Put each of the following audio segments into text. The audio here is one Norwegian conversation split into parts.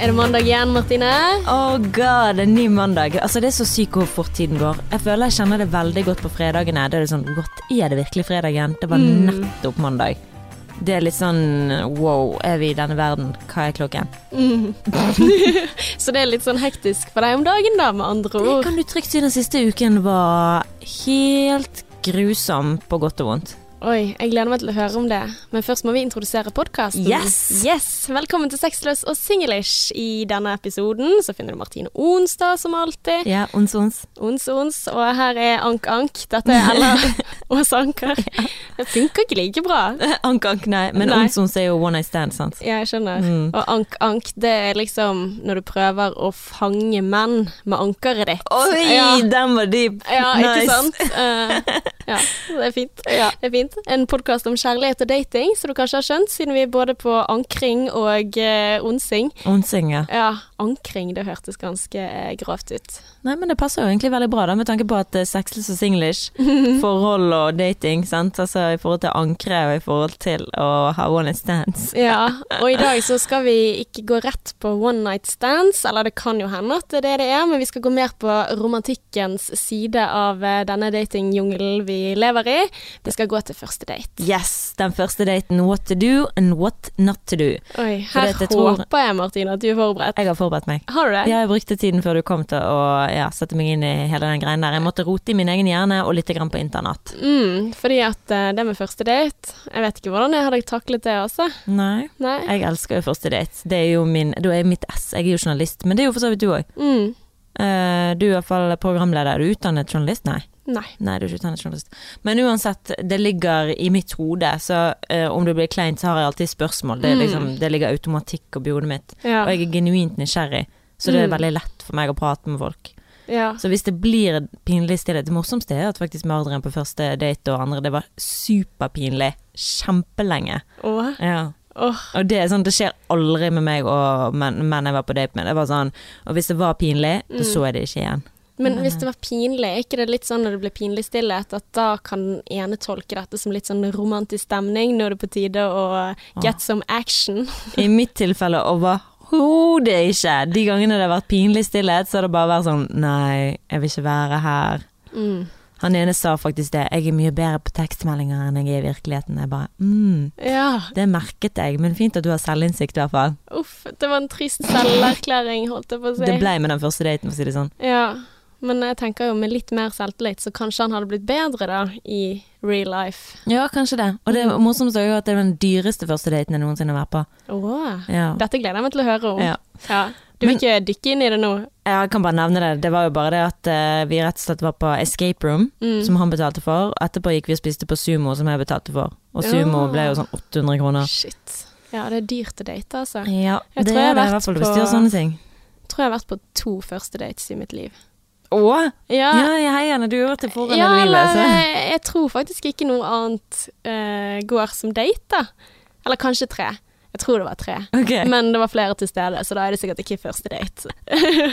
er det mandag igjen, Martine? Oh god, en ny mandag. Altså Det er så sykt hvor fort tiden går. Jeg føler jeg kjenner det veldig godt på fredagene. Det Er det sånn, Godt, er det virkelig fredag igjen? Det var Mm. nettopp mandag. Det er litt sånn wow, er vi i denne verden? Hva er klokken? Mm. Så det er litt sånn hektisk for deg om dagen, da, med andre ord. Det kan du trygt si den siste uken var helt grusom på godt og vondt. Oi, jeg gleder meg til å høre om det. Men først må vi introdusere podkasten. Yes! yes! Velkommen til Sexløs og singlish. I denne episoden så finner du Martine Onsdag, som alltid. Ja, ons, ons. Ons, ons. Og her er Ank Ank. Dette er Ella Ås Anker. Det funker ikke like bra. Ank, ank, nei. Men Nei. ons, ons er jo one night stand, sant? Ja, jeg skjønner. Mm. Og Ank Ank, det er liksom når du prøver å fange menn med ankeret ditt. Oi, Ja. den var dyp! Ja, Nice. ikke sant? Uh, ja, det er fint. Ja. Det er fint. En podkast om kjærlighet og dating, som du kanskje har skjønt, siden vi er både på ankring og eh, onsing. Onsing, ja. Ja, ankring, det hørtes ganske eh, grovt ut. Nei, men det passer jo egentlig veldig bra, da, med tanke på at uh, sexless og singlish, forhold og dating, sant. Altså i forhold til ankre og i forhold til å ha one night stands. Ja, og i dag så skal vi ikke gå rett på one night stands, eller det kan jo hende at det er det det er, men vi skal gå mer på romantikkens side av denne datingjungelen vi lever i. Vi skal gå til første date. Yes, den første daten. What to do and what not to do. Oi, her dette tror- håper jeg, Martine, at du er forberedt. Jeg har forberedt meg. Har du det? Ja, jeg brukte tiden før du kom til å ja, sette meg inn i hele den greien der. Jeg måtte rote i min egen hjerne og litt grann på internat. Mm, fordi at eh, det med første date Jeg vet ikke hvordan jeg hadde taklet det også. Nei. Nei. Jeg elsker jo første date. Det er jo min Da er mitt S. Jeg er jo journalist, men det er jo for så vidt du òg. Mm, du er fall programleder. Er du utdannet journalist? Nei. Nei. Nei, du er ikke utdannet. Men uansett, det ligger i mitt hode, så uh, om det blir kleint, så har jeg alltid spørsmål. Det, Mm. liksom, det ligger automatikk oppi hodet mitt. Ja. Og jeg er genuint nysgjerrig, så det er Mm. veldig lett for meg å prate med folk. ja. Så hvis det blir pinlig stillhet Det morsomste er at faktisk morderen på første date og andre, det var superpinlig. Kjempelenge. Åh, Ja. Oh. Og det sånn, det skjer aldri med meg og menn, men jeg var på date med. Det var sånn, og hvis det var pinlig, mm. så så jeg det ikke igjen. Men hvis det var pinlig, er ikke det litt sånn når det blir pinlig stillhet, at da kan den ene tolke dette som litt sånn romantisk stemning, nå er det på tide å get some action? I mitt tilfelle overhodet ikke. De gangene det har vært pinlig stillhet, så har det bare vært sånn Nei, jeg vil ikke være her. Mm. Han ene sa faktisk det. Jeg er mye bedre på tekstmeldinger enn jeg er i virkeligheten. Jeg bare mm, Ja, Det merket jeg, men fint at du har selvinnsikt, i hvert fall. uff, det var en trist selverklæring, holdt jeg på å si. Det ble med den første daten, for å si det sånn. Ja, men jeg tenker jo med litt mer selvtillit, så kanskje han hadde blitt bedre da, i real life. Ja, kanskje det. Og det morsomste er jo at det er den dyreste første daten jeg noensinne har vært på. Åh, Ja. dette gleder jeg meg til å høre om. Ja. Ja. Du vil Men- ikke dykke inn i det nå? Jeg kan bare nevne det. Det var jo bare det at uh, vi rett og slett var på escape room, Mm. som han betalte for. Etterpå gikk vi og spiste på Sumo, som jeg betalte for. Og Sumo oh. ble jo sånn 800 kroner. Shit. Ja, det er dyrt å date, altså. Ja, Jeg det er det i hvert fall hvis du gjør sånne ting. tror jeg har vært på to første dates i mitt liv. Å? Ja, Ja, jeg gjør det til forhold ja eller. Så. jeg, jeg tror faktisk ikke noe annet uh, går som date, da. Eller kanskje tre. Jeg tror det var tre. okay. Men det var flere til stede, så da er det sikkert ikke første date.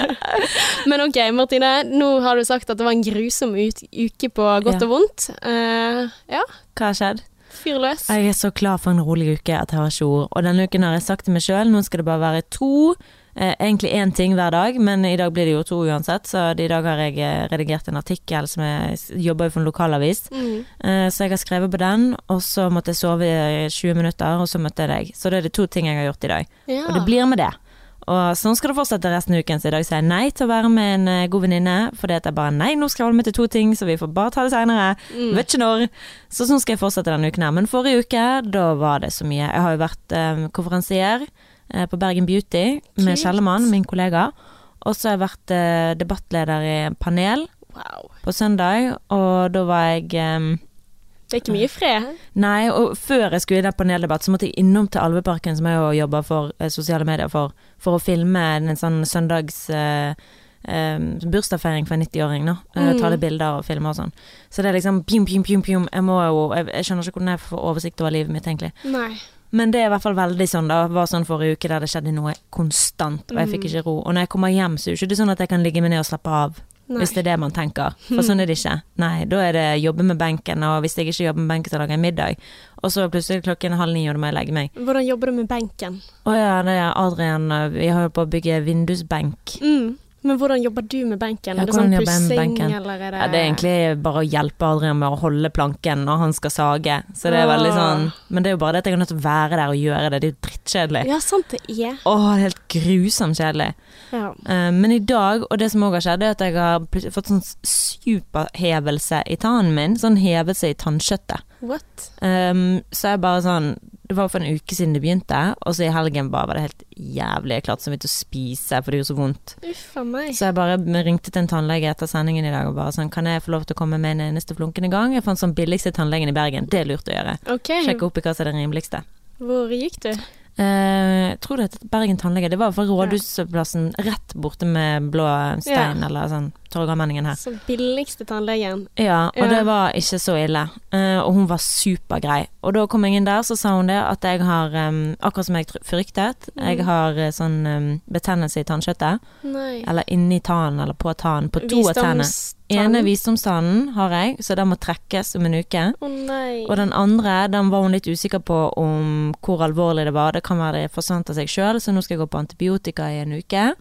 Men ok, Martine. Nå har du sagt at det var en grusom uke på godt Ja. og vondt. Uh, ja, Hva har skjedd? fyr løs. Jeg er så klar for en rolig uke at jeg har ikke ord. Og denne uken har jeg sagt til meg sjøl, nå skal det bare være to. Eh, egentlig én ting hver dag, men i dag blir det jo to uansett. Så i dag har jeg eh, redigert en artikkel som jeg jobber jo for en lokalavis. Mm. Eh, så jeg har skrevet på den, og så måtte jeg sove i 20 minutter, og så møtte jeg deg. Så det er det to ting jeg har gjort i dag. Ja. Og det blir med det. Og sånn skal det fortsette resten av uken. Så i dag sier jeg nei til å være med en eh, god venninne, fordi at jeg bare nei, nå skal jeg holde meg til to ting, så vi får bare ta det seinere. Mm. Vet ikke når. Så sånn skal jeg fortsette denne uken her. Men forrige uke, da var det så mye. Jeg har jo vært eh, konferansier eh, på Bergen Beauty med. Kjellemann, min kollega. Og så har jeg vært eh, debattleder i panel Wow. på søndag, og da var jeg um, Det er ikke mye fred. Nei, og før jeg skulle i den paneldebatt, så måtte jeg innom til Alveparken, som jeg jo jobber for eh, sosiale medier for, for å filme en sånn søndags eh, eh, bursdagsfeiring for en 90-åring, da. Eh, Mm. ta litt bilder og filme og sånn. Så det er liksom pjum, pjum, pjum, pjum. Jeg må jo Jeg, jeg skjønner ikke hvordan jeg får oversikt over livet mitt, egentlig. Nei. Men det er i hvert fall veldig sånn, da. Var sånn forrige uke der det skjedde noe konstant, og jeg fikk Mm. ikke ro. Og når jeg kommer hjem, så er det ikke sånn at jeg kan ligge meg ned og slappe av. Nei. hvis det er det man tenker. For sånn er det ikke. Nei, da er det jobbe med benken, og hvis jeg ikke jobber med benken, så lager jeg middag. Og så plutselig klokken halv ni, og da må jeg legge meg. Hvordan jobber du med benken? Å ja, det er Adrian, vi har jo på å bygge vindusbenk. Mm. Men hvordan jobber du med benken? Ja, er det sånn pussing, eller er det Ja, det er egentlig bare å hjelpe Adrian med å holde planken når han skal sage. Så det er veldig sånn Men det er jo bare det at jeg er nødt til å være der og gjøre det. Det er jo drittkjedelig. Ja, sant det er. Åh, det er helt grusomt kjedelig. Ja. Uh, men i dag, og det som òg har skjedd, er at jeg har fått sånn superhevelse i tannen min. Sånn hevelse i tannkjøttet. What? Um, så jeg bare sånn Det var for en uke siden det begynte, og så i helgen bare var det helt jævlig. Jeg klarte så vidt å spise, for det gjorde så vondt. Uff meg. Så jeg bare ringte til en tannlege etter sendingen i dag og bare sånn Kan jeg få lov til å komme med en eneste flunkende gang? Jeg fant sånn billigste tannlegen i Bergen. Det er lurt å gjøre. Okay. Sjekke opp i hva som er den rimeligste. hvor gikk du? Eh, jeg tror det het Bergen tannlege. Det var fra Rådhusplassen rett borte med Blå stein, eller sånn Torgallmenningen her. Så billigste tannlegen. Ja, og Ja. det var ikke så ille. Eh, og hun var supergrei. Og da kom jeg inn der, så sa hun det at jeg har, akkurat som jeg fryktet, fryktet, jeg har eh, sånn betennelse i tannkjøttet. Nei. Eller inni tannen, eller på tannen. På to av tennene. Ene visdomstannen har jeg, så den må trekkes om en uke. Oh. Og den andre, den var hun litt usikker på om hvor alvorlig det var. Det kan være det forsvant av seg sjøl, så nå skal jeg gå på antibiotika i en uke.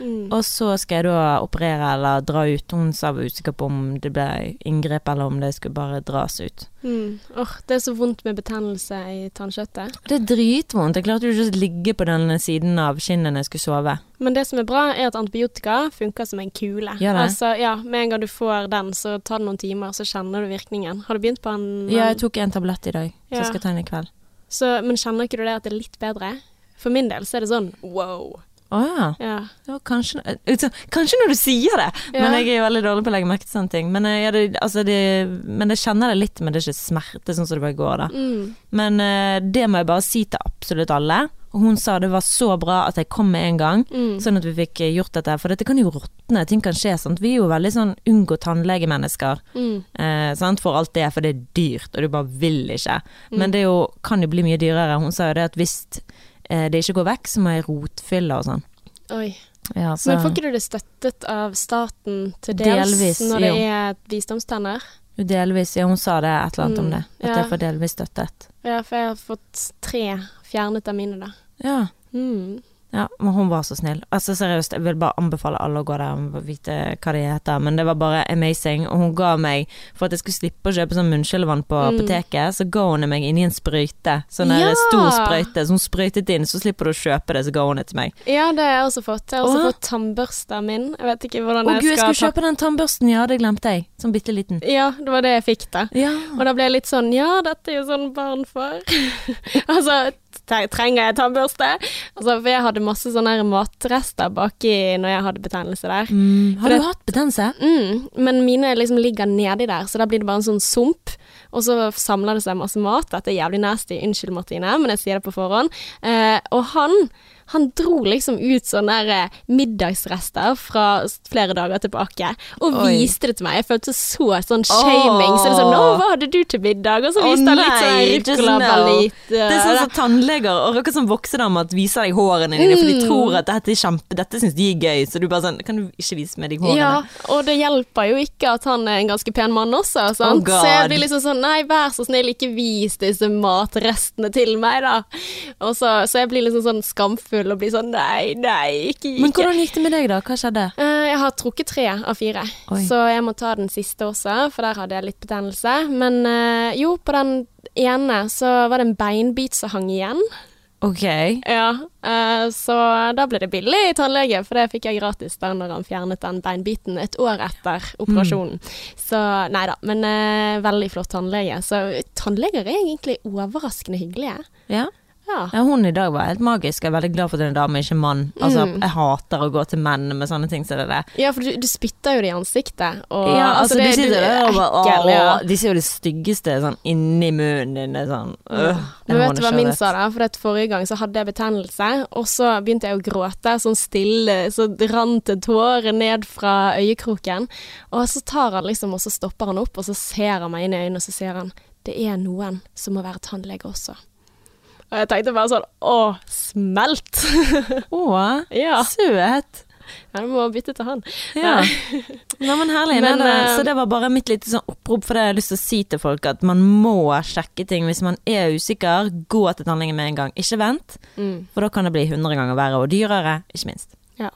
Mm. Og så skal jeg da operere eller dra ut. Hun sa var usikker på om det ble inngrep eller om det skulle bare dras ut. Mm. Åh, det er så vondt med betennelse i tannkjøttet. Det er dritvondt. Jeg klarte jo ikke å ligge på den siden av kinnet når jeg skulle sove. Men det som er bra, er at antibiotika funker som en kule. Ja. Altså, ja, Med en gang du får den, så tar det noen timer, så kjenner du virkningen. Har du begynt på en... Ja, jeg tok en tablett i dag, så Ja. jeg skal ta en i kveld. Så, men kjenner ikke du det at det er litt bedre? For min del så er det sånn wow. Å ja. Ja. ja kanskje, altså, kanskje når du sier det, Ja. men jeg er jo veldig dårlig på å legge merke til sånne ting. Men, eh, ja, det, altså, det, men jeg kjenner det litt, men det er ikke smerte sånn som det bare går, da. Mm. Men eh, det må jeg bare si til absolutt alle. Og hun sa det var så bra at jeg kom med en gang, Mm. sånn at vi fikk eh, gjort dette. For dette kan jo råtne, ting kan skje. Sant? Vi er jo veldig sånn unngå tannlegemennesker. Mm. Eh. For alt det, for det er dyrt, og du bare vil ikke. Mm. Men det er jo, kan jo bli mye dyrere. Hun sa jo det at hvis eh, det ikke går vekk, så må jeg rotfylle og sånn. Oi. Ja, så Men får ikke du det støttet av staten til dels Delvis, når det jo. er visdomstenner? delvis, ja, hun sa det et eller annet om Mm, det. At ja. jeg får delvis støttet. Ja, for jeg har fått tre fjernet av mine, da. Ja. Mm. Ja, men hun var så snill. Altså Seriøst, jeg vil bare anbefale alle å gå der og vite hva de heter. Men det var bare amazing. Og hun ga meg, for at jeg skulle slippe å kjøpe sånn munnskyllevann på Mm. apoteket, så ga hun meg inni en sprøyte. Sånn Ja! stor sprøyte. Så hun sprøytet inn, så slipper du å kjøpe det, så ga hun det til meg. Ja, det har jeg også fått. Jeg har også Åh. fått tannbørsten min. Jeg vet ikke hvordan Å jeg gud, jeg skal skulle kjøpe den tannbørsten, ja, det glemte jeg. Sånn bitte liten. Ja, det var det jeg fikk, da. Ja. Og da ble jeg litt sånn Ja, dette er jo sånn barn får. altså, trenger jeg tannbørste? Altså, for jeg hadde masse sånne matrester baki når jeg hadde betennelse der. Mm. Har Har det- du hatt betennelse? Mm, men mine liksom ligger nedi der, så da blir det bare en sånn sump. Og så samler det seg masse mat. Dette er jævlig nasty. Unnskyld, Martine, men jeg sier det på forhånd. Eh, og han han dro liksom ut sånne eh, middagsrester fra flere dager tilbake, og Oi. viste det til meg. Jeg følte så sånn shaming. Så det er sånn 'Nå, hva hadde du til middag?' Og så viste han litt sånn just ruccolaballit. Det er sånn som tannleger og dere som voksedamer at viser deg hårene dine, for de Mm. tror at dette er kjempe, dette syns de er gøy, så du bare sånn Kan du ikke vise meg de hårene? Ja, og det hjelper jo ikke at han er en ganske pen mann også, sant? Oh, så jeg blir liksom sånn Nei, vær så snill, ikke vis disse matrestene til meg, da. Og så, så jeg blir liksom sånn skamfull og blir sånn Nei, nei, ikke Men hvordan gikk det med deg, da? Hva skjedde? Uh, jeg har trukket tre av fire, Oi. så jeg må ta den siste også, for der hadde jeg litt betennelse. Men uh, jo, på den ene så var det en beinbit som hang igjen. Ok. Ja, eh, så da ble det billig i tannlege, for det fikk jeg gratis da når han fjernet den beinbiten et år etter operasjonen. Så nei da, men veldig flott tannlege. Så tannleger er egentlig overraskende hyggelige. Ja. Ja. ja, hun i dag var helt magisk. Jeg er veldig glad for at hun er dame, ikke mann. Altså, Mm. jeg hater å gå til menn med sånne ting Så det det. Ja, for du, du spytter jo det i ansiktet. Og, Ja, altså, det, de du sitter der og bare ja. De ser jo det styggeste sånn inni munnen din. Sånn, øh, Men vet du hva min sa da? For at forrige gang så hadde jeg betennelse, og så begynte jeg å gråte sånn stille, så rant det tårer ned fra øyekroken. Og så tar han liksom, og så stopper han opp, og så ser han meg inn i øynene, og så sier han det er noen som må være tannlege også. Og jeg tenkte bare sånn å, smelt! Å, ja. søt. Ja, du må bytte til han. Ja. Nei, men herlig. Men, Nei, det, eh, så det var bare mitt lite sånn opprop, for det har jeg lyst til å si til folk at man må sjekke ting. Hvis man er usikker, gå til tannlegen med en gang. Ikke vent, Mm. for da kan det bli 100 ganger verre, og dyrere, ikke minst. Ja.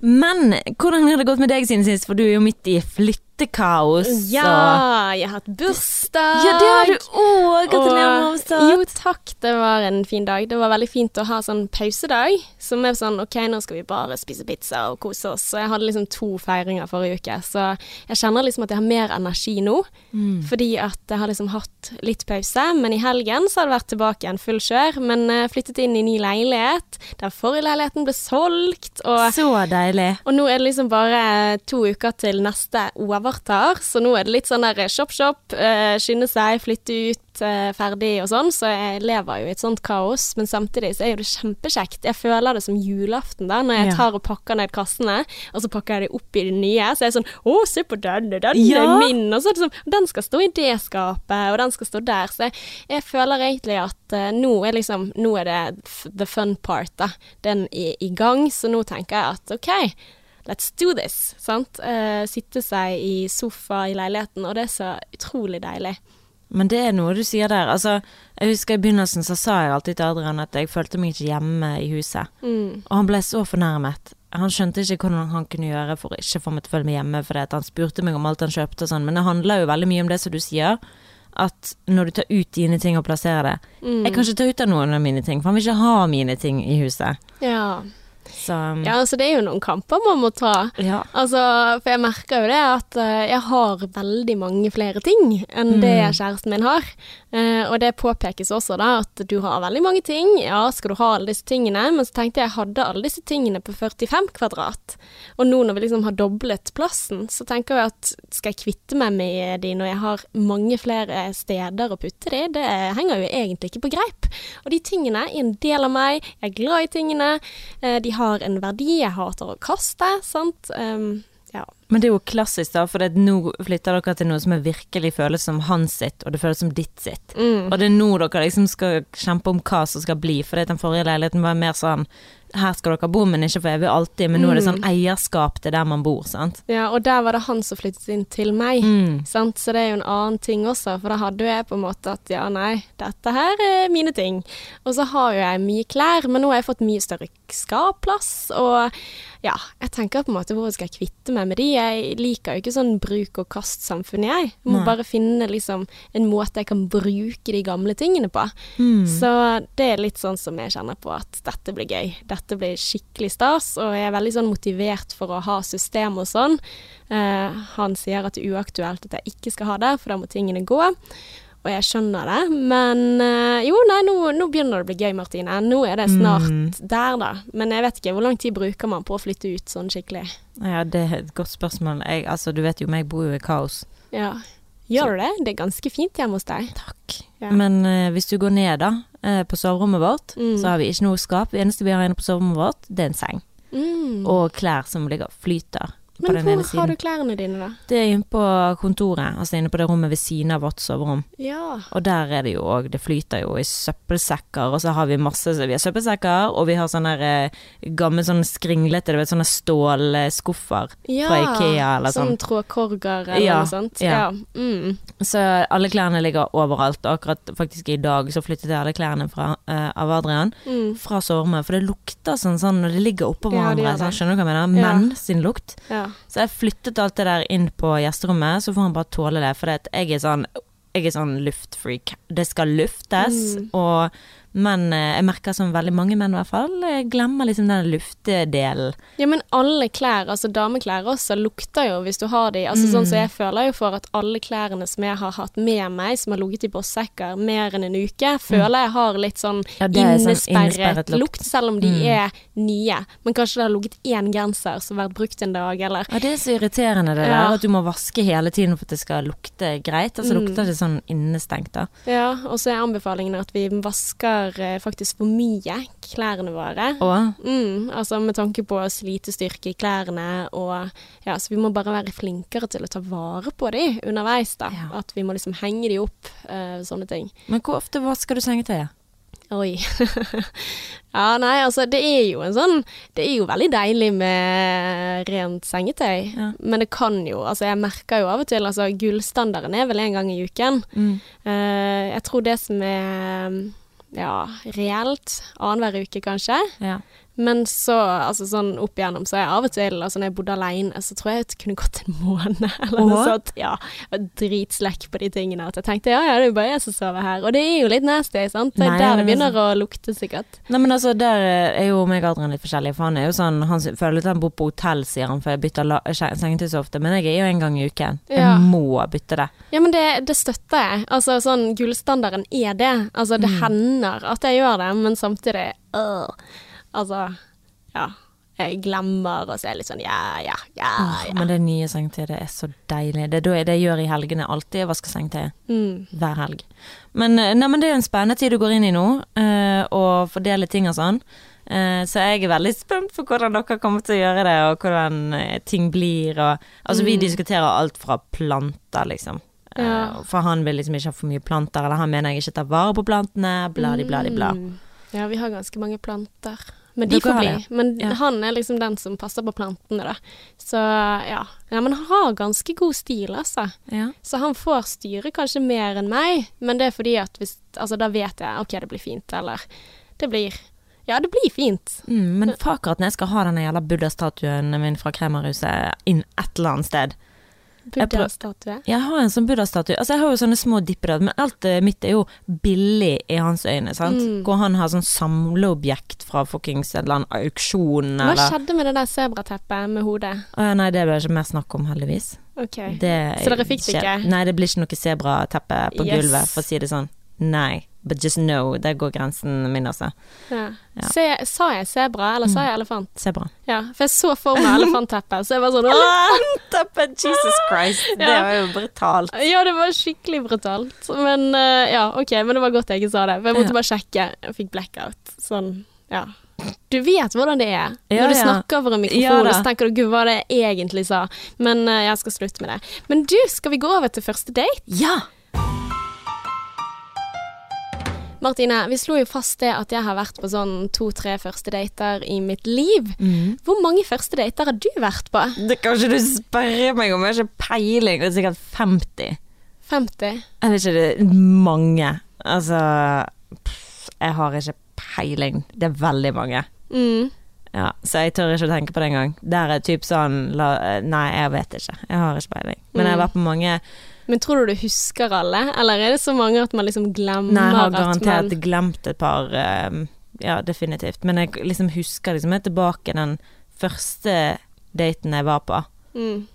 Men hvordan har det gått med deg siden sist, for du er jo midt i flyttekaos. Og- Ja, jeg har hatt bursdag. ja, det har du òg! Gratulerer med oppstart. Jo, takk. Det var en fin dag. Det var veldig fint å ha sånn pausedag, som er sånn OK, nå skal vi bare spise pizza og kose oss. Så jeg hadde liksom to feiringer forrige uke, så jeg kjenner liksom at jeg har mer energi nå. Mm. Fordi at jeg har liksom hatt litt pause, men i helgen så har det vært tilbake igjen full kjør. Men jeg flyttet inn i ny leilighet. Den forrige leiligheten ble solgt, og Så deilig. og nå er det liksom bare to uker til neste overtar, så nå er det litt sånn der shop, shop, eh, skynde seg, flytte ut, eh, ferdig og sånn. Så jeg lever jo i et sånt kaos, men samtidig så er jo det kjempekjekt. Jeg føler det som julaften da, når jeg tar og pakker ned kassene, og så pakker jeg det opp i det nye. Så jeg er sånn Å, se på denne, den Ja. er min. Og så er det sånn Den skal stå i det skapet, og den skal stå der. Så jeg, jeg føler egentlig at eh, nå er liksom Nå er det the fun part, da. Den er i gang, så nå tenker jeg at OK. Let's do this, sant. Uh, sitte seg i sofa i leiligheten, og det er så utrolig deilig. Men det er noe du sier der. Altså, jeg husker I begynnelsen så sa jeg alltid til Adrian at jeg følte meg ikke hjemme i huset. Mm. Og han ble så fornærmet. Han skjønte ikke hvordan han kunne gjøre for ikke få meg til å føle meg hjemme, for han spurte meg om alt han kjøpte og sånn. Men det handler jo veldig mye om det som du sier, at når du tar ut dine ting og plasserer det Mm. Jeg kan ikke ta ut av noen av mine ting, for han vil ikke ha mine ting i huset. Ja. Så ja, altså det er jo noen kamper man må ta. ja. Altså, for jeg merker jo det at eh, jeg har veldig mange flere ting enn det Mm. kjæresten min har. Eh, og det påpekes også da at du har veldig mange ting. Ja, skal du ha alle disse tingene? Men så tenkte jeg jeg hadde alle disse tingene på 45 kvadrat. Og nå når vi liksom har doblet plassen, så tenker jeg at skal jeg kvitte meg med de når jeg har mange flere steder å putte de? Det henger jo egentlig ikke på greip. Og de tingene er en del av meg. Jeg er glad i tingene. Eh, de har en verdi. Jeg hater å kaste, sant. Um, ja. Men det er jo klassisk, da, for nå flytter dere til noe som virkelig føles som hans sitt, og det føles som ditt sitt. Mm. Og det er nå dere liksom skal kjempe om hva som skal bli, for den forrige leiligheten var mer sånn her skal dere bo, men ikke for evig og alltid. Men nå er det sånn eierskap til der man bor, sant. Ja, og der var det han som flyttet inn til meg. Mm. Sant? Så det er jo en annen ting også, for da hadde jo jeg på en måte at ja, nei, dette her er mine ting. Og så har jo jeg mye klær, men nå har jeg fått mye større skapplass, og ja, jeg tenker på en måte hvor skal jeg kvitte meg med de? Jeg liker jo ikke sånn bruk og kast-samfunn, jeg. Jeg må Nei. bare finne liksom en måte jeg kan bruke de gamle tingene på. Mm. Så det er litt sånn som jeg kjenner på at dette blir gøy. Dette blir skikkelig stas, og jeg er veldig sånn motivert for å ha system og sånn. Eh, han sier at det er uaktuelt at jeg ikke skal ha det, for da må tingene gå. Og jeg skjønner det, men eh, jo, nei, nå, nå begynner det å bli gøy, Martine. Nå er det snart Mm. der, da. Men jeg vet ikke, hvor lang tid bruker man på å flytte ut sånn skikkelig? Ja, det er et godt spørsmål. Jeg, altså, du vet jo, jeg bor jo i kaos. Ja. Gjør du det? Det er ganske fint hjemme hos deg. Takk. Ja. Men uh, hvis du går ned da, uh, på soverommet vårt, Mm. så har vi ikke noe skap. Det eneste vi har inne på soverommet vårt, det er en seng. Mm. Og klær som ligger flyter på Men den ene hvor har du klærne dine, da? Det er inne på kontoret, altså inne på det rommet ved siden av vårt soverom. Ja. Og der er det jo òg, det flyter jo i søppelsekker, og så har vi masse Vi har søppelsekker, og vi har sånne eh, gamle sånne skringlete, du vet, sånne stålskuffer ja. fra Ikea eller sånn. Sånn trådkorger eller Ja, noe sånt. ja. Mm. Så alle klærne ligger overalt. Og akkurat faktisk i dag så flyttet jeg alle klærne fra, eh, av Adrian Mm. fra soverommet, for det lukter sånn sånn når det ligger oppå hverandre. sånn, skjønner du hva jeg mener? Menn sin lukt. Ja. Så jeg flyttet alt det der inn på gjesterommet, så får han bare tåle det. For jeg er sånn jeg er sånn luftfreak. Det skal luftes, Mm. og men eh, jeg merker som veldig mange menn i hvert fall eh, glemmer liksom den luftedelen. ja, men alle klær, altså dameklær også, lukter jo hvis du har de. Altså sånn så som jeg føler jo for at alle klærne som jeg har hatt med meg, som har ligget i bossekker mer enn en uke, føler jeg har litt sånn Ja, sånn innesperret, innesperret lukt. lukt, selv om de Mm. er nye. Men kanskje det har ligget én genser som har vært brukt en dag, eller Ja, det er så irriterende det Ja. der, at du må vaske hele tiden for at det skal lukte greit. Altså Mm. lukter det sånn innestengt da. Ja, og så er anbefalingen at vi vasker eh, faktisk for mye klærne våre. Mm, altså med tanke på slitestyrke i klærne og Ja, så vi må bare være flinkere til å ta vare på de underveis, da. Ja. At vi må liksom henge de opp, uh, sånne ting. Men hvor ofte vasker du sengetøyet? Oi. ja, nei, altså det er jo en sånn Det er jo veldig deilig med rent sengetøy. Ja. Men det kan jo Altså jeg merker jo av og til Altså gullstandarden er vel en gang i uken. Eh, jeg tror det som er ja, reelt annenhver uke, kanskje. Ja. Men så, altså sånn opp igjennom, så er jeg av og til, altså når jeg bodde alene, så tror jeg det kunne gått en måned eller noe sånt. Ja, jeg var dritslekk på de tingene. At jeg tenkte ja, ja, det er jo bare jeg som sover her. Og det er jo litt nasty, sant. Det er Nei, der det begynner å lukte, sikkert. Nei, men altså, der er jo meg og Adrian litt forskjellige, for han er jo sånn Han føler at han bor på hotell, sier han, for jeg bytter sengetøy så ofte. Men jeg er jo en gang i uken. Ja. Jeg må bytte det. Ja, men det, det støtter jeg. Altså sånn gullstandarden er det. Altså det Mm. hender at jeg gjør det, men samtidig øh. Altså, ja. Jeg glemmer, og så er jeg litt sånn ja, ja, ja. Ja. Men det nye sengetøyet, det er så deilig. Det det jeg gjør i helgene. Alltid jeg vasker sengetøyet. Mm. Hver helg. Men, eh, nei, men det er en spennende tid du går inn i nå, eh, og fordeler ting og sånn. Eh, så jeg er veldig spent på hvordan dere kommer til å gjøre det, og hvordan eh, ting blir. Og, altså, vi Mm. diskuterer alt fra planter, liksom. Eh, Ja. For han vil liksom ikke ha for mye planter, eller han mener jeg ikke tar vare på plantene, bladi, bladi, bla. Mm. Ja, vi har ganske mange planter. Men de får bli. Men Ja. han er liksom den som passer på plantene, da. Så ja. ja. Men han har ganske god stil, altså. Ja. Så han får styre kanskje mer enn meg, men det er fordi at hvis Altså, da vet jeg OK, det blir fint, eller Det blir Ja, det blir fint. Mm, men akkurat når jeg skal ha denne jævla buddha-statuen min fra Kremmerhuset inn et eller annet sted Buddha-statue. Jeg har en sånn buddha-statue. Altså, jeg har jo sånne små dipper, men alt eh, mitt er jo billig i hans øyne, sant. Mm. Hvor han har sånn samleobjekt fra fuckings en eller annen auksjon, Hva eller skjedde med det der sebrateppet med hodet? Ja, Nei, det blir ikke mer snakk om, heldigvis. Okay. Det Så dere fikk det ikke? Nei, det blir ikke noe sebrateppe på Yes. gulvet, for å si det sånn. Nei. But just know, der går grensen min, altså. Ja. Ja. Mm. Se, sa jeg sebra, eller sa jeg elefant? Sebra. Ja, for jeg så for meg elefantteppet, så jeg var sånn «Åh!» Elefantteppe! Jesus Christ! Det var jo brutalt. Ja, det var skikkelig brutalt. Men eh, ja, OK, men det var godt jeg ikke sa det. For jeg måtte bare sjekke. Jeg fikk blackout. Sånn, ja. Du vet hvordan det er. Ja, Når du ja. snakker over en mikrofon, Ja og så tenker du 'gud, hva det jeg egentlig sa'? Men uh, jeg skal slutte med det. Men du, skal vi gå over til første date? Ja! Martine, vi slo jo fast det at jeg har vært på sånn to-tre første dater i mitt liv. Mm. Hvor mange første dater har du vært på? Det kan ikke du spørre meg om, jeg har ikke peiling. Det er sikkert 50. 50? Jeg vet ikke, det er mange. Altså pff, Jeg har ikke peiling. Det er veldig mange. Mm. Ja, så jeg tør ikke å tenke på det engang. Der er typ sånn la, Nei, jeg vet ikke. Jeg har ikke peiling. Men jeg har Mm. vært på mange Men tror du du husker alle, eller er det så mange at man liksom glemmer Nei, jeg har garantert man glemt et par eh, Ja, definitivt. Men jeg liksom husker liksom jeg er tilbake den første daten jeg var på. mm.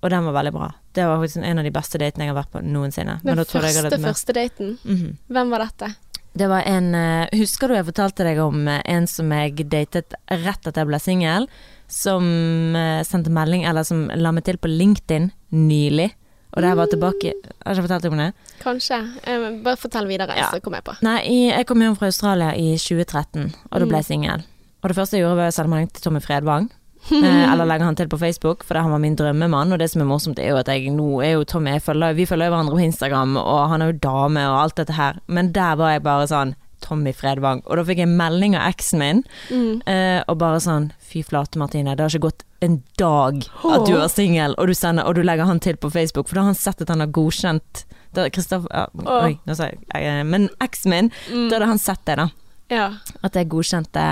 Og den var veldig bra. Det var faktisk en av de beste datene jeg har vært på noensinne. Den Men første, første daten, Mhm. hvem var dette? Det var en eh, Husker du jeg fortalte deg om eh, en som jeg datet rett etter jeg ble singel? Som sendte melding, eller som la meg til på LinkedIn nylig. Og det her var tilbake Har ikke fortalt deg om det? Kanskje. Eh, bare fortell videre, Ja. så kommer jeg på. Nei, jeg kom hjem fra Australia i 2013, og da ble jeg singel. Og det første jeg gjorde, var å sende melding til Tommy Fredvang. Eh, eller legge han til på Facebook, for han var min drømmemann. Og det som er morsomt, er jo at jeg nå er jo Tommy jeg følger, Vi følger hverandre på Instagram, og han er jo dame og alt dette her. Men der var jeg bare sånn Tommy Fredvang. Og da fikk jeg melding av eksen min, Mm. eh, og bare sånn Fy flate, Martine, det har ikke gått en dag at du er singel, og, du og du legger han til på Facebook, for da har han sett at han har godkjent da, ja, Oi, nå sa jeg jeg Men eksen min, Mm. da hadde han sett det, da. Ja. At jeg godkjente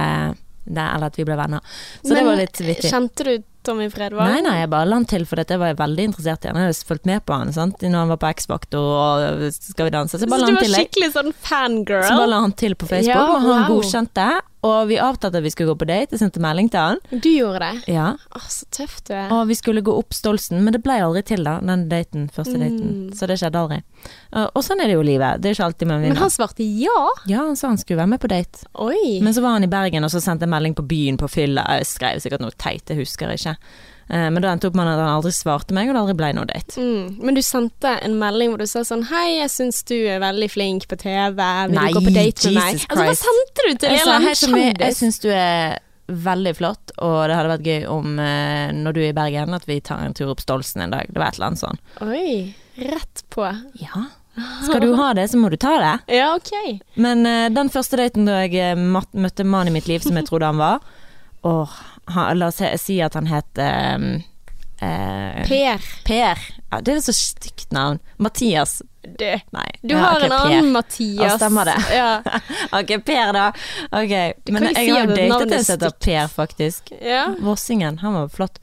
det, eller at vi ble venner. Så Men det var litt vittig. kjente du Tommy Fredvang? Nei, nei, jeg bare la han til, for dette var jeg veldig interessert i. Han hadde fulgt med på han sant? når han var på X-Faktor og Skal vi danse. Så jeg Så du var til, skikkelig sånn fangirl? Så bare la han til på Facebook, Ja, og han wow. godkjente. Og vi avtalte at vi skulle gå på date. Jeg sendte melding til han. Du gjorde det? Ja, Å, så tøft du er. Og vi skulle gå opp Stolsen, men det ble aldri til, da. Den daten, første daten. Mm. Så det skjedde aldri. Og og sånn er det jo i livet. Det er ikke alltid man vinner. Men han svarte ja? Ja, han sa han skulle være med på date. Oi. Men så var han i Bergen, og så sendte jeg melding på byen på fylla. Jeg skrev sikkert noe teit, jeg husker ikke. Eh, Men da endte opp med at han aldri svarte meg, og det aldri ble noe date. Mm. Men du sendte en melding hvor du sa sånn Hei, jeg syns du er veldig flink på TV. Vil Nei, du gå på date med meg? Jesus Altså, hva sendte du til Jeg sa hei, annen jeg syns du er veldig flott, og det hadde vært gøy om eh, når du er i Bergen, at vi tar en tur opp Stolsen en dag. Det var et eller annet sånn. Oi. Rett på. Ja. Skal du ha det, så må du ta det. Ja, ok. Men uh, den første daten da jeg møtte mannen i mitt liv som jeg trodde han var Åh, han, la oss si- at han het eh, eh, Per. Per. Ja, det er et så stygt navn. Mathias. Du, Nei. du ja, har ok, en Per. annen Mathias. Ja, stemmer det. Ja. Ok, Per da. Ok, men jeg si har datet en som heter. Per, faktisk. ja. Vossingen, han var flott.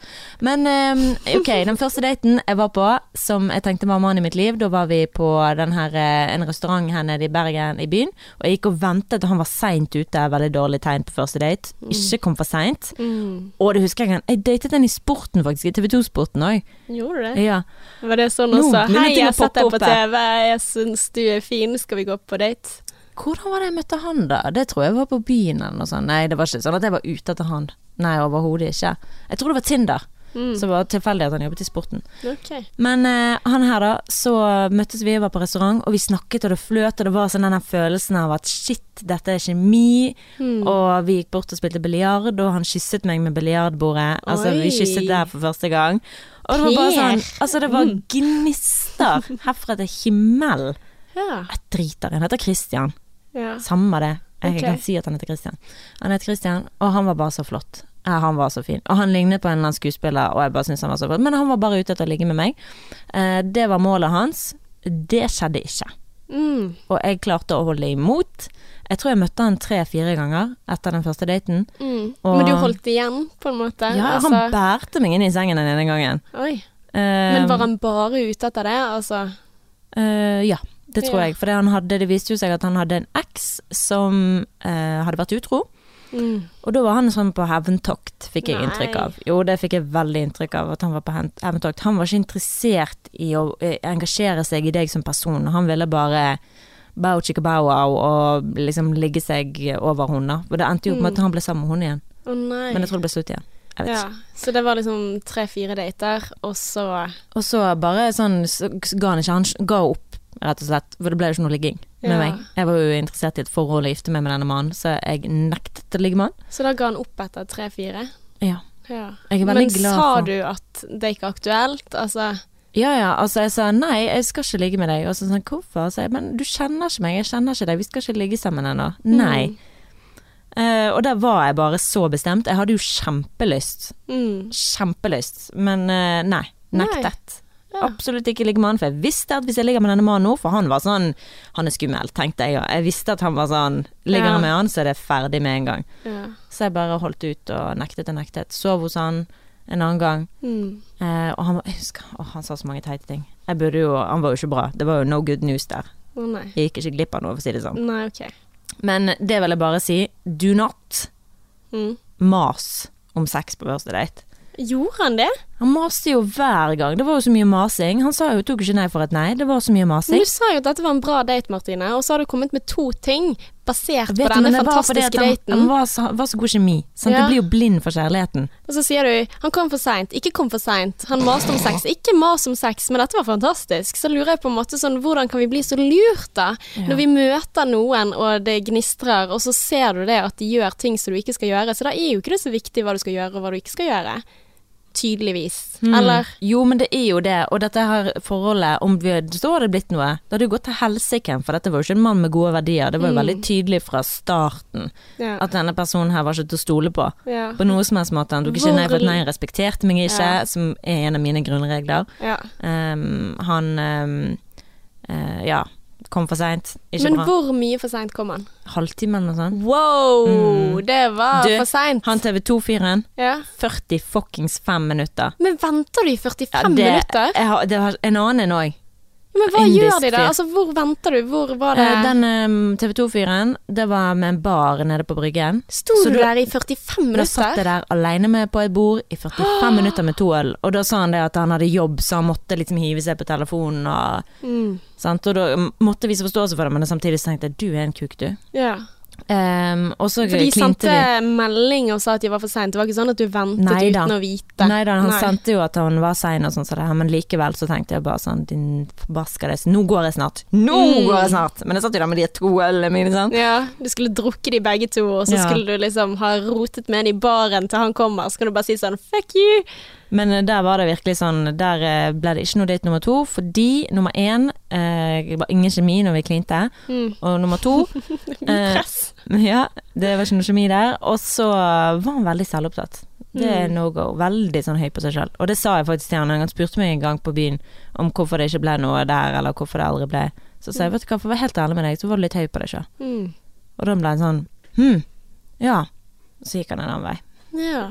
Men um, ok, den første daten jeg var på, som jeg tenkte var mannen i mitt liv, da var vi på den her, eh, en restaurant her nede i Bergen i byen, og jeg gikk og ventet, og han var seint ute, veldig dårlig tegn på første date. Ikke kom for seint. Mm. Og det husker jeg, jeg datet en i sporten faktisk, i TV 2-sporten òg. Gjorde det? Ja. Var det sånn også? begynner Hei, jeg har sett deg på. TV, jeg syns du er fin, skal vi gå på date? Hvordan var det jeg møtte han da? Det tror jeg var på byen eller noe sånt. Nei, det var ikke sånn at jeg var ute etter han. Nei, overhodet ikke. Jeg tror det var Tinder. Mm. Så det var tilfeldig at han jobbet i sporten. Okay. Men uh, han her da, så møttes vi, og var på restaurant, og vi snakket og det fløt, og det var sånn den følelsen av at shit, dette er kjemi. Mm. Og vi gikk bort og spilte biljard, og han kysset meg med biljardbordet. Altså, vi kysset der for første gang. Og det var bare sånn Altså, det var Mm. gnister herfra til himmel. Ja. Jeg driter i Han heter Christian. ja. Samme det. Jeg okay. kan si at han heter Christian. Han heter Christian, og han var bare så flott. Ja, han var så fin. Og han lignet på en eller annen skuespiller, og jeg bare syntes han var så flott. Men han var bare ute etter å ligge med meg. Eh, det var målet hans. Det skjedde ikke. Mm. Og jeg klarte å holde imot. Jeg tror jeg møtte han tre-fire ganger etter den første daten. Mm. Og- Men du holdt igjen, på en måte? Ja, altså, han bærte meg inn i sengen den ene gangen. Oi. Uh, Men var han bare ute etter det? Altså Uh, ja, det tror Ja. jeg. For det, hadde, det viste jo seg at han hadde en eks som uh, hadde vært utro. mm. Og da var han sånn på hevntokt, fikk jeg Nei. inntrykk av. Jo, det fikk jeg veldig inntrykk av, at han var på hevntokt. Han var ikke interessert i å eh, engasjere seg i deg som person. Han ville bare bow chicka bow wow og liksom ligge seg over henne. Og det endte jo på med Mm. at han ble sammen med henne igjen. Oh. Men jeg tror det ble slutt igjen. Ja. Så det var liksom tre-fire dater, og så Og så bare sånn så ga han ikke Han ga opp, rett og slett. For det ble jo ikke noe ligging med Ja. meg. Jeg var jo interessert i et forhold og gifte meg med denne mannen, så jeg nektet å ligge med han. Så da ga han opp etter tre-fire? Ja. Ja. Jeg er veldig Men glad sa du at det ikke er aktuelt? Altså Ja ja, altså jeg sa nei, jeg skal ikke ligge med deg. Og så sånn hvorfor? Så jeg, men du kjenner ikke meg, jeg kjenner ikke deg, vi skal ikke ligge sammen ennå. Nei. Uh, og der var jeg bare så bestemt. Jeg hadde jo kjempelyst. Mm. Kjempelyst. Men uh, nei. Nei. Nektet. Ja. Absolutt ikke ligge med han, for jeg visste at hvis jeg ligger med denne mannen nå, for han var sånn Han er skummel, tenkte jeg. Og jeg visste at han var sånn Ligger Ja. med han, så er det ferdig med en gang. Ja. Så jeg bare holdt ut og nektet og nektet. Sov hos han en annen gang. Mm. Eh, og han, jeg husker, å, han sa så mange teite ting. Jeg burde jo, han var jo ikke bra. Det var jo no good news der. Oh. Jeg gikk ikke glipp av noe, for å si det sånn. Nei, okay. Men det vil jeg bare si. Do not Mm. mas om sex på første date. Gjorde han det? Han maste jo hver gang. Det var jo så mye masing. Han sa jo tok ikke nei for et nei. Det var så mye masing. Men du sa jo at dette var en bra date, Martine, og så har du kommet med to ting basert på denne fantastiske han, daten. han var, så, var så god kjemi. Sant? Ja. Du blir jo blind for kjærligheten. Og så sier du 'han kom for seint', ikke kom for seint. Han maste om sex, ikke mas om sex, men dette var fantastisk. Så lurer jeg på en måte sånn, hvordan kan vi bli så lurt, da? Ja. Når vi møter noen, og det gnistrer, og så ser du det at de gjør ting som du ikke skal gjøre, så da er jo ikke det så viktig hva du skal gjøre, og hva du ikke skal gjøre. Tydeligvis. Mm. Eller? Jo, men det er jo det. Og dette her forholdet, om vi, så hadde det blitt noe. Det hadde jo gått til helsike, for dette var jo ikke en mann med gode verdier. Det var jo Mm. veldig tydelig fra starten Ja. at denne personen her var ikke til å stole på. ja. På noe som helst måte. Han tok ikke nei for at nei, han respekterte meg ikke, Ja. som er en av mine grunnregler. ja. Ehm, han um, uh, ja, kom for seint. Ikke Men bra. hvor mye for seint kom han? Halvtime eller noe sånt. Wow, Mm. det var Du, for seint. Han TV 2-fyren, Ja. 40 fuckings fem minutter. Men venter du i 45 det, minutter? Jeg har, det har en annen en òg. Men hva gjør de da? Altså, hvor venter du? Hvor var det Eh, Den um, TV 2-fyren, det var med en bar nede på Bryggen. Sto du du- der i 45 minutter? Da satt jeg der alene med på et bord i 45 minutter med to øl, og da sa han det at han hadde jobb, så han måtte liksom hive seg på telefonen og Mm. sant? Og da måtte vise forståelse for det, men samtidig tenkte jeg du er en kuk, du. Ja. Så For de sendte vi. melding og sa at de var for seint. Det var ikke sånn at du ventet Neida. uten å vite. Nei da, han Nei. sendte jo at han var sein og sånn, så det men likevel så tenkte jeg bare sånn din forbaskede Nå går jeg snart! Nå Mm. går jeg snart! Men jeg satt jo der med de to ølene mine, sant. Ja, du skulle drukke de begge to, og så Ja. skulle du liksom ha rotet med en i baren til han kommer, så kan du bare si sånn fuck you. Men eh, der var det virkelig sånn Der eh, ble det ikke noe date nummer to, fordi nummer én eh, Det var ingen kjemi når vi klinte. Mm. Og nummer to eh, Ja, det var ikke noe kjemi der. Og så var han veldig selvopptatt. Det er Mm. no go. Veldig sånn høy på seg sjøl. Og det sa jeg faktisk til han. Han spurte meg en gang på byen om hvorfor det ikke ble noe der, eller hvorfor det aldri ble. Så sa jeg vet du hva, for å være helt ærlig med deg, så var du litt høy på deg sjøl. Mm. Og da ble han sånn hm, ja. Så gikk han en annen vei. Ja.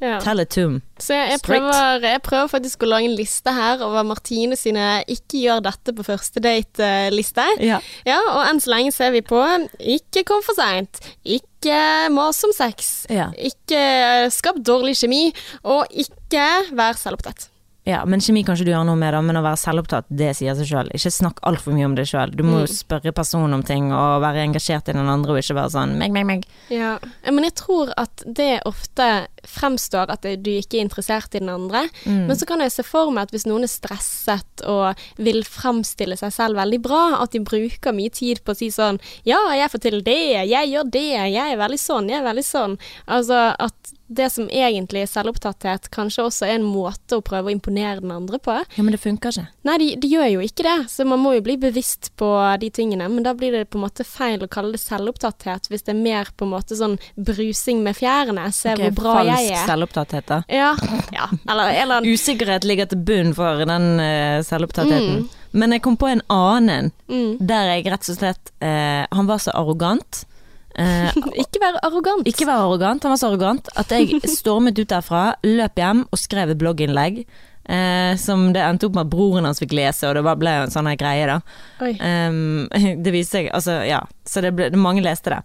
ja. Him. Så jeg, jeg, prøver, jeg prøver faktisk å lage en liste her over Martine sine 'ikke gjør dette på første date'-liste. Ja. Ja, og enn så lenge ser vi på 'ikke kom for seint', 'ikke mas om sex', Ja. 'ikke skap dårlig kjemi', og 'ikke vær selvopptatt'. Ja, men kjemi kan ikke du gjøre noe med, da, men å være selvopptatt, det sier seg sjøl. Ikke snakk altfor mye om det sjøl. Du må jo spørre personen om ting, og være engasjert i den andre, og ikke være sånn meg, meg, meg. Ja, men jeg tror at det ofte fremstår at du ikke er interessert i den andre. Mm. Men så kan jeg se for meg at hvis noen er stresset og vil fremstille seg selv veldig bra, at de bruker mye tid på å si sånn Ja, jeg får til det, jeg gjør det, jeg er veldig sånn, jeg er veldig sånn. Altså at det som egentlig er selvopptatthet, kanskje også er en måte å prøve å imponere den andre på. Ja, men det funker ikke. Nei, de, de gjør jo ikke det, så man må jo bli bevisst på de tingene. Men da blir det på en måte feil å kalle det selvopptatthet, hvis det er mer på en måte sånn brusing med fjærene. Se okay, hvor bra jeg er. selvopptatthet, da. Ja, ja. Eller eller Usikkerhet ligger til bunn for den uh, selvopptattheten. Men jeg kom på en annen, mm. der jeg rett og slett uh, Han var så arrogant. Uh, Ikke være arrogant. ikke være arrogant, han var så arrogant at jeg stormet ut derfra, løp hjem og skrev et blogginnlegg. Eh, som det endte opp med at broren hans fikk lese, og det ble jo en sånn her greie, da. Ehm, det viste seg, altså ja, så det ble, mange leste det.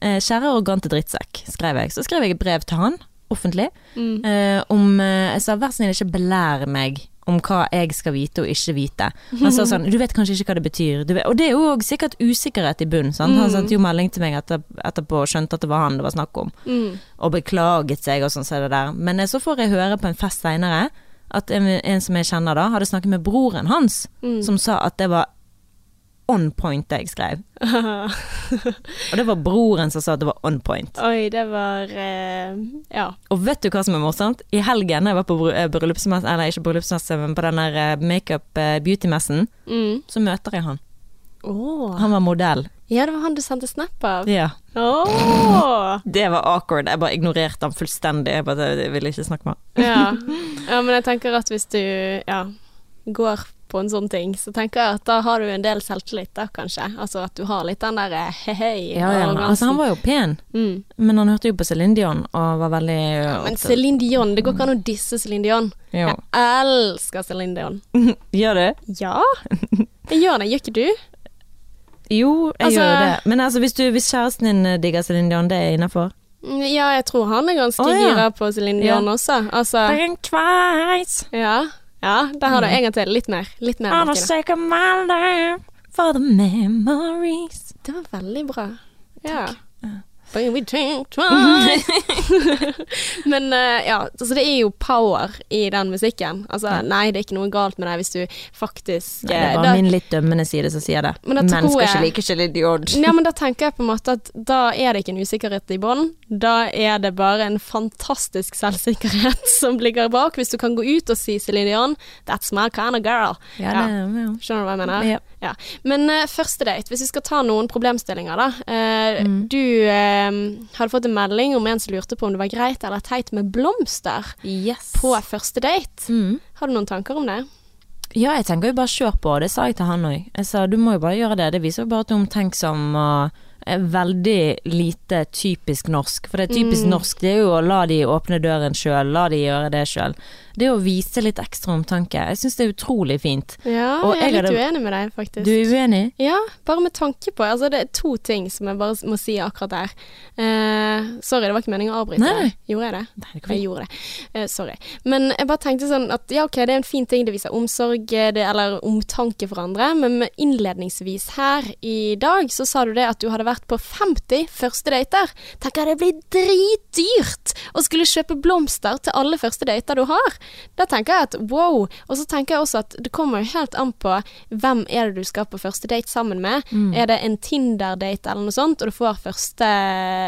Eh, kjære arrogante drittsekk, skrev jeg. Så skrev jeg et brev til han, offentlig, Mm. eh, om eh, Jeg sa vær snill ikke belær meg om hva jeg skal vite og ikke vite. Han sa sånn Du vet kanskje ikke hva det betyr. Og det er jo sikkert usikkerhet i bunn. Mm. Han sendte jo melding til meg etter, etterpå og skjønte at det var han det var snakk om. Mm. Og beklaget seg og sånn så det der. Men eh, så får jeg høre på en fest seinere at en, en som jeg kjenner da, hadde snakket med broren hans, Mm. som sa at det var on point det jeg skrev. Og det var broren som sa at det var on point. Oi, det var eh, Ja. Og vet du hva som er morsomt? I helgen jeg var på eh, bryllupsmesse, eller ikke bryllupsmesse, men på den der eh, makeup eh, beauty-messen, Mm. så møter jeg han. Oh. Han var modell. Ja, det var han du sendte snap av. Ja. Oh. Det var awkward. Jeg bare ignorerte han fullstendig. Jeg bare jeg ville ikke snakke med han. Ja. ja, men jeg tenker at hvis du ja, går på en sånn ting, så tenker jeg at da har du en del selvtillit, da kanskje. Altså at du har litt den der eh, hei-hei. Ja, ja. Altså, han var jo pen, mm. men han hørte jo på Céline Dion og var veldig Men Céline Dion, det går ikke an å disse Céline Dion. Jo. Jeg elsker Céline Dion. Gjør det? Ja, jeg gjør det. Gjør ikke du? Jo, jeg Altså- gjør det. Men altså, hvis, du, hvis kjæresten din eh, digger Céline Dion, det er innafor? Mm, Ja, jeg tror han er ganske oh, ja. gira på Céline Dion også. Altså, Think twice ja. Ja, der har du Mm. en gang til. Litt mer. Litt mer, sake of my life for the memories. Det var veldig bra. Ja. Ja. We think twice. Men uh, ja, altså det er jo power i den musikken. Altså, Ja. nei, det er ikke noe galt med deg hvis du faktisk Nei, det er eh, bare da- min litt dømmende side som sier det. Men da Men tror skal jeg- ikke like Céline Dion. Ja, men da tenker jeg på en måte at da er det ikke en usikkerhet i bånn. Da er det bare en fantastisk selvsikkerhet som ligger bak. Hvis du kan gå ut og si Celine Dion, that's my kind of girl. Ja, Ja. det, ja. Skjønner du hva jeg mener? Ja. Ja. Men uh, første date, hvis vi skal ta noen problemstillinger, da. Uh, Mm. Du uh, hadde fått en melding om en som lurte på om det var greit eller teit med blomster Yes. på første date. Mm. Har du noen tanker om det? Ja, jeg tenker jo bare kjør på, det sa jeg til han òg. Jeg sa du må jo bare gjøre det, det viser jo bare at du er omtenksom og er veldig lite typisk norsk. For det er typisk Mm. norsk, det er jo å la de åpne døren sjøl, la de gjøre det sjøl. Det å vise litt ekstra omtanke. Jeg syns det er utrolig fint. Ja, Og jeg er litt hadde- uenig med deg, faktisk. Du er uenig? Ja, bare med tanke på Altså, det er to ting som jeg bare må si akkurat der. Uh, sorry, det var ikke meningen å avbryte. Nei. Gjorde jeg det? Nei, det Jeg gjorde det. Uh, sorry. Men jeg bare tenkte sånn at ja, ok, det er en fin ting, det viser omsorg eh, det, eller omtanke for andre, men innledningsvis her i dag så sa du det at du hadde vært på 50 første dater. Tenk at det blir dritdyrt å skulle kjøpe blomster til alle første dater du har. Da tenker jeg at wow. Og så tenker jeg også at det kommer jo helt an på hvem er det du skal på første date sammen med. Mm. Er det en Tinder-date eller noe sånt, og du får første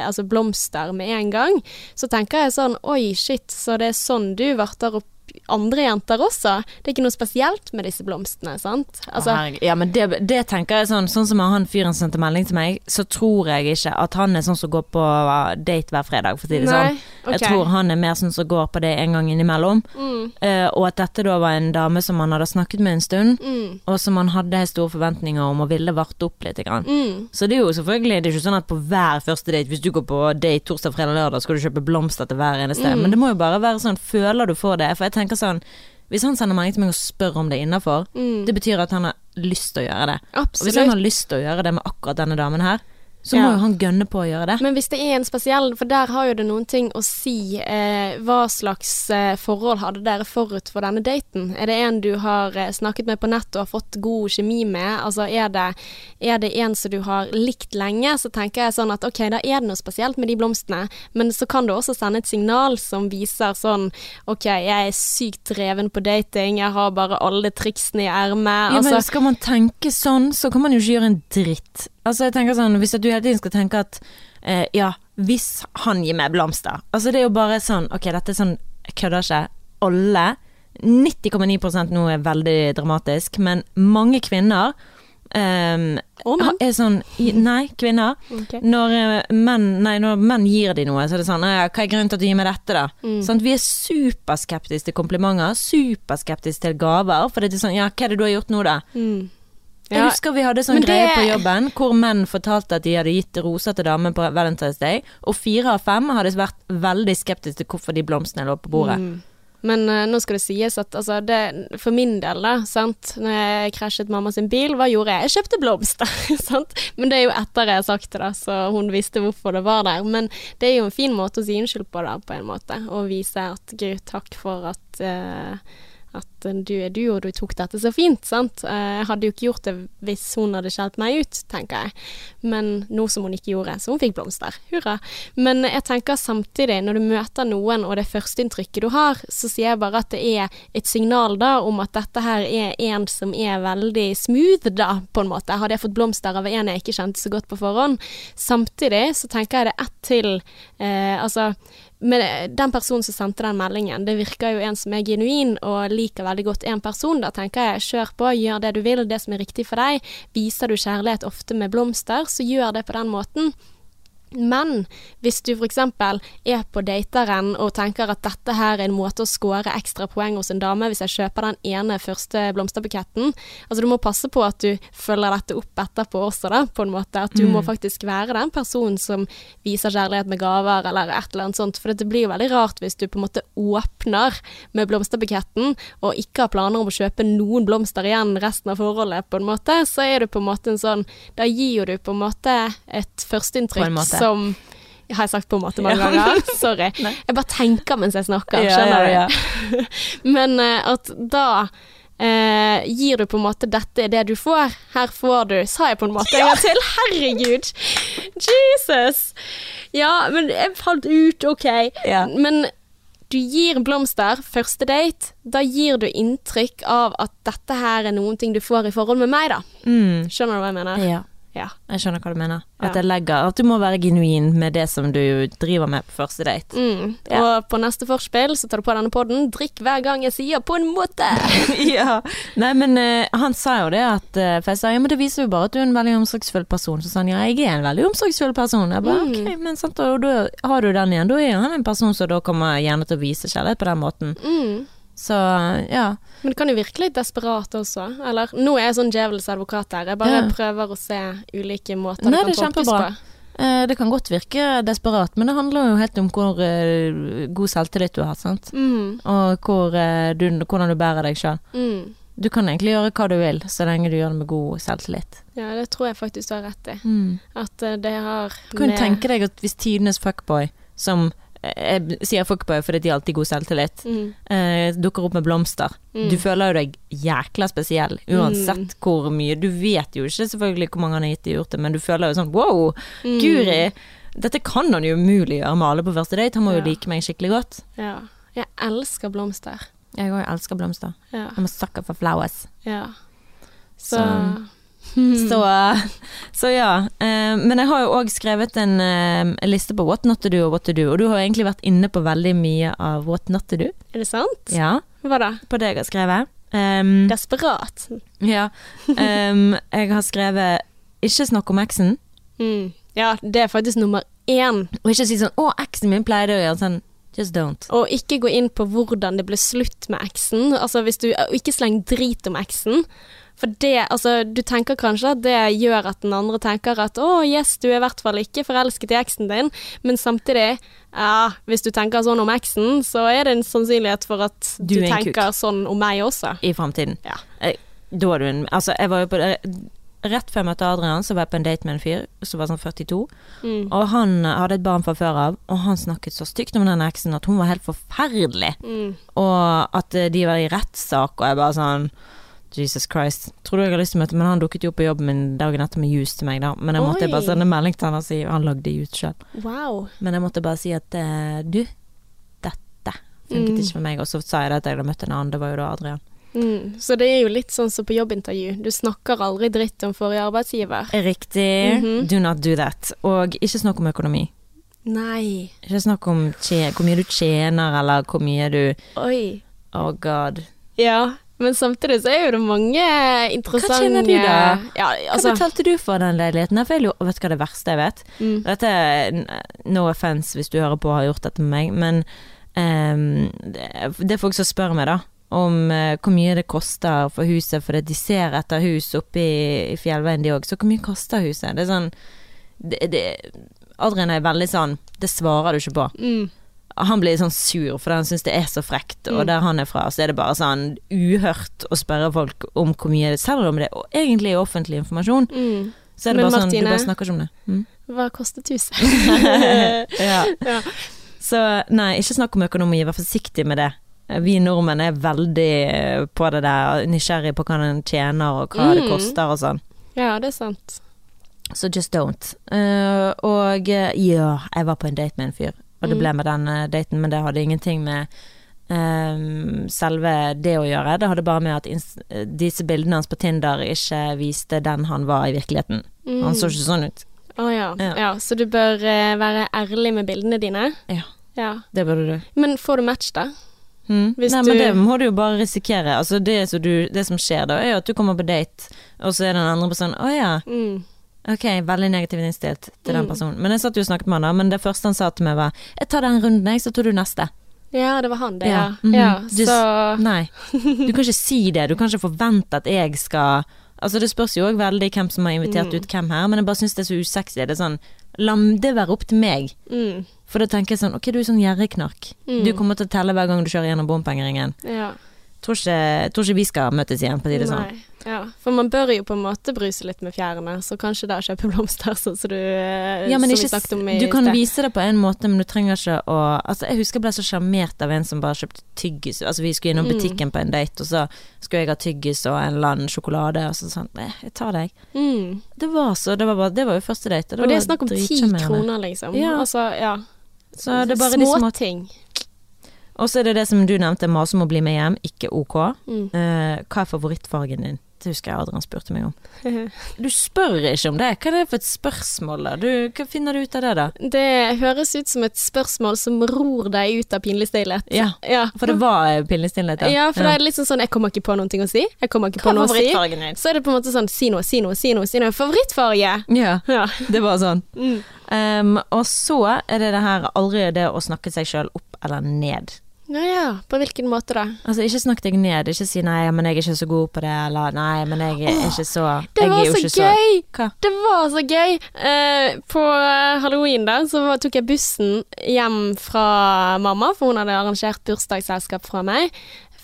altså blomster med en gang, så tenker jeg sånn oi, shit, så det er sånn du varter opp andre jenter også. Det er ikke noe spesielt med disse blomstene, sant? Altså, herregud. ja, men det, det tenker jeg sånn Sånn som han fyren sendte melding til meg, så tror jeg ikke at han er sånn som går på uh, date hver fredag, for å si det sånn. Okay. Jeg tror han er mer sånn som går på det en gang innimellom. mm, Uh, og at dette da var en dame som han hadde snakket med en stund, mm, og som han hadde store forventninger om og ville varte opp litt. Mm. Så det er jo selvfølgelig Det er ikke sånn at på hver første date, hvis du går på date torsdag, fredag, lørdag, skal du kjøpe blomster til hver eneste. Mm. Men det må jo bare være sånn, føler du for det? For jeg tenker sånn Hvis han sender melding til meg og spør om det er innafor, Mm. det betyr at han har lyst til å gjøre det. Og hvis han har lyst til å gjøre det med akkurat denne damen her, så Ja. må jo han gønne på å gjøre det. Men hvis det er en spesiell, for der har jo det noen ting å si. Eh, hva slags eh, forhold hadde dere forut for denne daten? Er det en du har eh, snakket med på nett og har fått god kjemi med? Altså er det, er det en som du har likt lenge, så tenker jeg sånn at ok, da er det noe spesielt med de blomstene, men så kan du også sende et signal som viser sånn ok, jeg er sykt dreven på dating, jeg har bare alle triksene i ermet. Ja, Altså, men skal man tenke sånn, så kan man jo ikke gjøre en dritt. Altså jeg tenker sånn, Hvis du hele tiden skal tenke at eh, ja, hvis han gir meg blomster Altså det er jo bare sånn Ok, dette er sånn Jeg kødder ikke. Alle 90,9% nå er veldig dramatisk, men mange kvinner ehm, oh, er sånn Nei, kvinner. Okay. Når, eh, menn, nei, når menn gir de noe, så er det sånn «Ja, Hva er grunnen til at du gir meg dette, da? Mm. Sånn, vi er superskeptiske til komplimenter, superskeptiske til gaver. For det er sånn Ja, hva er det du har gjort nå, da? Mm. Jeg husker vi hadde sånn det- greie på jobben hvor menn fortalte at de hadde gitt roser til damer på Valentine's Day, og fire av fem hadde vært veldig skeptiske til hvorfor de blomstene lå på bordet. Mm. Men uh, nå skal det sies at altså, det, for min del, da, sant, når jeg krasjet mamma sin bil, hva gjorde jeg? Jeg kjøpte blomster, sant. Men det er jo etter jeg har sagt det, da, så hun visste hvorfor det var der. Men det er jo en fin måte å si unnskyld på, da, på en måte. Og vise at gud, takk for at eh, at du er du, og du tok dette så fint, sant. Eh, Jeg hadde jo ikke gjort det hvis hun hadde skjelt meg ut, tenker jeg. Men noe som hun ikke gjorde, så hun fikk blomster. Hurra. Men jeg tenker samtidig, når du møter noen, og det førsteinntrykket du har, så sier jeg bare at det er et signal da om at dette her er en som er veldig smooth, da, på en måte. Hadde jeg fått blomster av en jeg ikke kjente så godt på forhånd. Samtidig så tenker jeg det ett til, eh, altså med den personen som sendte den meldingen, det virker jo en som er genuin og liker veldig godt en person. Da tenker jeg kjør på, gjør det du vil, det som er riktig for deg. Viser du kjærlighet ofte med blomster, så gjør det på den måten. Men hvis du f.eks. er på dateren og tenker at dette her er en måte å score ekstra poeng hos en dame hvis jeg kjøper den ene første blomsterbuketten Altså du må passe på at du følger dette opp etterpå også, da, på en måte. At du må faktisk være den personen som viser kjærlighet med gaver eller et eller annet sånt. For det blir jo veldig rart hvis du på en måte åpner med blomsterbuketten og ikke har planer om å kjøpe noen blomster igjen resten av forholdet, på en måte. Så er du på en måte en sånn Da gir du på en måte et førsteinntrykk. Som har jeg sagt på en måte mange Ja. ganger? Sorry. Nei. Jeg bare tenker mens jeg snakker, skjønner ja, du? Men eh, at da eh, gir du på en måte 'dette er det du får', her får du Sa jeg på en måte en gang til? Herregud! Jesus! Ja, men jeg falt ut, OK. Men du gir blomster, første date, da gir du inntrykk av at dette her er noen ting du får i forhold med meg, da. Mm. Skjønner du hva jeg mener? Ja, Ja. jeg skjønner hva du mener. At, Ja. legger, at du må være genuin med det som du driver med på første date. Mm. Ja. Og på neste forspill så tar du på denne podden 'drikk hver gang jeg sier på en måte'. ja. Nei, men uh, han sa jo det at uh, For jeg sa ja, men det viser jo bare at du er en veldig omsorgsfull person. Så sa han ja, jeg er en veldig omsorgsfull person. Jeg bare Mm. ok, men sant, og da har du den igjen. Da er han en person som da kommer gjerne til å vise kjærlighet på den måten. Mm. Så ja. Men det kan jo virke litt desperat også. Eller nå er jeg sånn djevelens advokat her. Jeg bare Ja. prøver å se ulike måter Nei, det kan tolkes på. Eh, det kan godt virke desperat, men det handler jo helt om hvor eh, god selvtillit du har, sant. Mm. Og hvor, eh, du, hvordan du bærer deg sjøl. Mm. Du kan egentlig gjøre hva du vil, så lenge du gjør det med god selvtillit. Ja, det tror jeg faktisk du har rett i. Mm. At eh, det har Du kan du tenke deg at hvis tidenes fuckboy, som jeg sier fuckboy fordi de har alltid god selvtillit, mm. eh, dukker opp med blomster. Mm. Du føler jo deg jækla spesiell, uansett hvor mye. Du vet jo ikke selvfølgelig hvor mange han har gitt i urte, men du føler jo sånn wow, Mm. Guri! Dette kan han jo umulig gjøre med alle på første date, han må jo like meg skikkelig godt. Ja. Jeg elsker blomster. Jeg òg elsker blomster. Ja. Jeg må sucker for flowers. ja. Så, Så, så ja. Eh, men jeg har jo òg skrevet en, eh, en liste på what not to do og what to do, og du har egentlig vært inne på veldig mye av what not to do. Er det sant? Ja, Hva da? på det jeg har skrevet. Um, Desperat. ja. Um, jeg har skrevet ikke snakk om eksen, Mm. Ja, det er faktisk nummer én. og ikke si sånn 'Å, eksen min pleide å gjøre sånn'. Just don't. Og ikke gå inn på hvordan det ble slutt med eksen. Altså hvis du, ikke sleng drit om eksen. For det, altså, du tenker kanskje at det gjør at den andre tenker at å, yes, du er i hvert fall ikke forelsket i eksen din, men samtidig, ja, hvis du tenker sånn om eksen, så er det en sannsynlighet for at Du du, tenker kuk. sånn om meg også. I framtiden. Ja. Eh, Da er du en Altså, jeg var jo på det Rett før jeg møtte Adrian, så var jeg på en date med en fyr som var sånn 42. Mm. Og han eh, hadde et barn fra før av, og han snakket så stygt om den eksen at hun var helt forferdelig. Mm. Og at eh, de var i rettssak, og jeg bare sånn Jesus Christ. Tror du jeg har lyst til å møte Men han dukket jo opp på jobben min dagen etter med juice til meg, da. Men jeg måtte Oi. bare sende melding til han og si Han lagde juice sjøl. Wow. Men jeg måtte bare si at eh, du, dette funket Mm. ikke for meg. Og så sa jeg det at jeg hadde møtt en annen, det var jo da Adrian. Mm. Så det er jo litt sånn som på jobbintervju. Du snakker aldri dritt om forrige arbeidsgiver. Riktig. Mhm. Do not do that. Og ikke snakk om økonomi. Nei. Ikke snakk om hvor mye du tjener, eller hvor mye du Oi. Oh god. Ja, men samtidig så er jo det mange interessante Hva tjener du da? Ja, Hva altså betalte du for den leiligheten? Jeg vet du hva det verste jeg vet? mm. Dette no offence hvis du hører på og har gjort dette med meg, men um, det, er folk som spør meg, da. Om uh, hvor mye det koster for huset, for de ser etter hus oppe i, i fjellveien de òg. Så hvor mye koster huset? Det er sånn det, det, Adrian er veldig sånn Det svarer du ikke på. Mm. Han blir sånn sur fordi han syns det er så frekt, Mm. og der han er fra, så er det bare sånn uhørt å spørre folk om hvor mye det Selv om det og egentlig er offentlig informasjon, Mm. så er det Men bare sånn Du bare snakker ikke om det. Mm. Hva kostet huset? ja. ja. Så nei, ikke snakk om økonomi, vær forsiktig med det. Vi nordmenn er veldig eh, på det der, nysgjerrig på hva den tjener og hva det Mm. koster og sånn. ja, det er sant. Så just don't. Uh, og eh, ja, jeg var på en date med en fyr, og det Mm. ble med den eh, daten, men det hadde ingenting med um, selve det å gjøre. Det hadde bare med at disse bildene hans på Tinder ikke viste den han var i virkeligheten. Mm. Han så ikke sånn ut. Å ja. Ja. ja. Så du bør uh, være ærlig med bildene dine? Ja. Ja. Det burde du. Men får du match, da? Mm. Nei, du- men det må du jo bare risikere. Altså det, du, det som skjer da, er jo at du kommer på date, og så er den andre personen Å ja, Mm. Ok, veldig negativt innstilt til den Mm. personen. Men jeg satt jo og snakket med han da, men det første han sa til meg var Jeg tar den runden, jeg, så tar du neste. Ja, det var han, det, ja. Ja. ja. Mhm. Du- Så Nei, du kan ikke si det. Du kan ikke forvente at jeg skal Altså Det spørs jo òg veldig hvem som har invitert Mm. ut hvem her, men jeg bare syns det er så usexy. Det er sånn La det være opp til meg. mm. For da tenker jeg sånn Ok, du er sånn gjerrigknark. Mm. Du kommer til å telle hver gang du kjører gjennom bompengeringen. Ja. Tror ikke, tror ikke vi skal møtes igjen, på å si det sånn. Ja. For man bør jo på en måte bruse litt med fjærene, så kanskje da kjøpe blomster, sånn som du eh, Ja, men som ikke, snakket om i du kan sted. vise det på en måte, men du trenger ikke å Altså, jeg husker jeg ble så sjarmert av en som bare kjøpte tyggis. Altså, vi skulle innom Mm. butikken på en date, og så skulle jeg ha tyggis og en eller annen sjokolade, og så sånn eh, jeg tar deg. Mm. Det var så Det var, bare, det var jo første date. Og det er snakk om ti kroner, liksom. Ja. Altså, ja. Så det er bare de små ting. Og så er det det som du nevnte, mase om å bli med hjem, ikke ok. Mm. Eh, hva er favorittfargen din? Det husker jeg Adrian spurte meg om. Du spør ikke om det. Hva er det for et spørsmål, da? Du, hva finner du ut av det, da? Det høres ut som et spørsmål som ror deg ut av pinlig stillhet. Ja, Ja, for det var pinlig stillhet, ja, for det er litt sånn sånn Jeg kommer ikke på noe å si. Jeg kommer ikke på noe å si. Så er det på en måte sånn Si noe, si noe, si noe. Si noe. Favorittfarge! Ja, Ja. det var sånn. Mm. Um, og så er det det her aldri det å snakke seg sjøl opp eller ned. Ja ja, på hvilken måte da? Altså ikke snakk deg ned, ikke si 'nei, men jeg er ikke så god på det', eller 'nei, men jeg er ikke så Det jeg var er jo så ikke gøy! Hva? Det var så gøy! Eh, på halloween da, så var- tok jeg bussen hjem fra mamma, for hun hadde arrangert bursdagsselskap fra meg.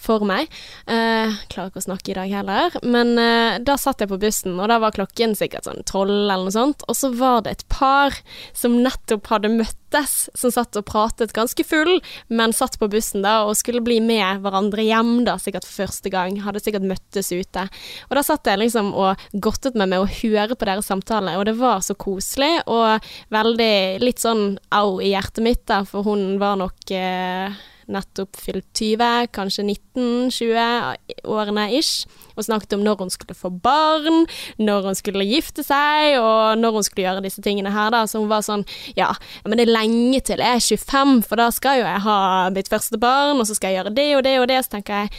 For meg. Eh, klarer ikke å snakke i dag heller. Men eh, da satt jeg på bussen, og da var klokken sikkert sånn tolv eller noe sånt. Og så var det et par som nettopp hadde møttes, som satt og pratet ganske full, men satt på bussen da og skulle bli med hverandre hjem, da, sikkert for første gang. Hadde sikkert møttes ute. Og da satt jeg liksom og godtet meg med å høre på deres samtale, og det var så koselig, og veldig litt sånn au i hjertet mitt, da, for hun var nok eh, nettopp fylt 20, kanskje 19-20 årene ish, og snakket om når hun skulle få barn, når hun skulle gifte seg, og når hun skulle gjøre disse tingene her, da. Så hun var sånn ja, men det er lenge til jeg er 25, for da skal jo jeg ha mitt første barn, og så skal jeg gjøre det og det og det, så tenker jeg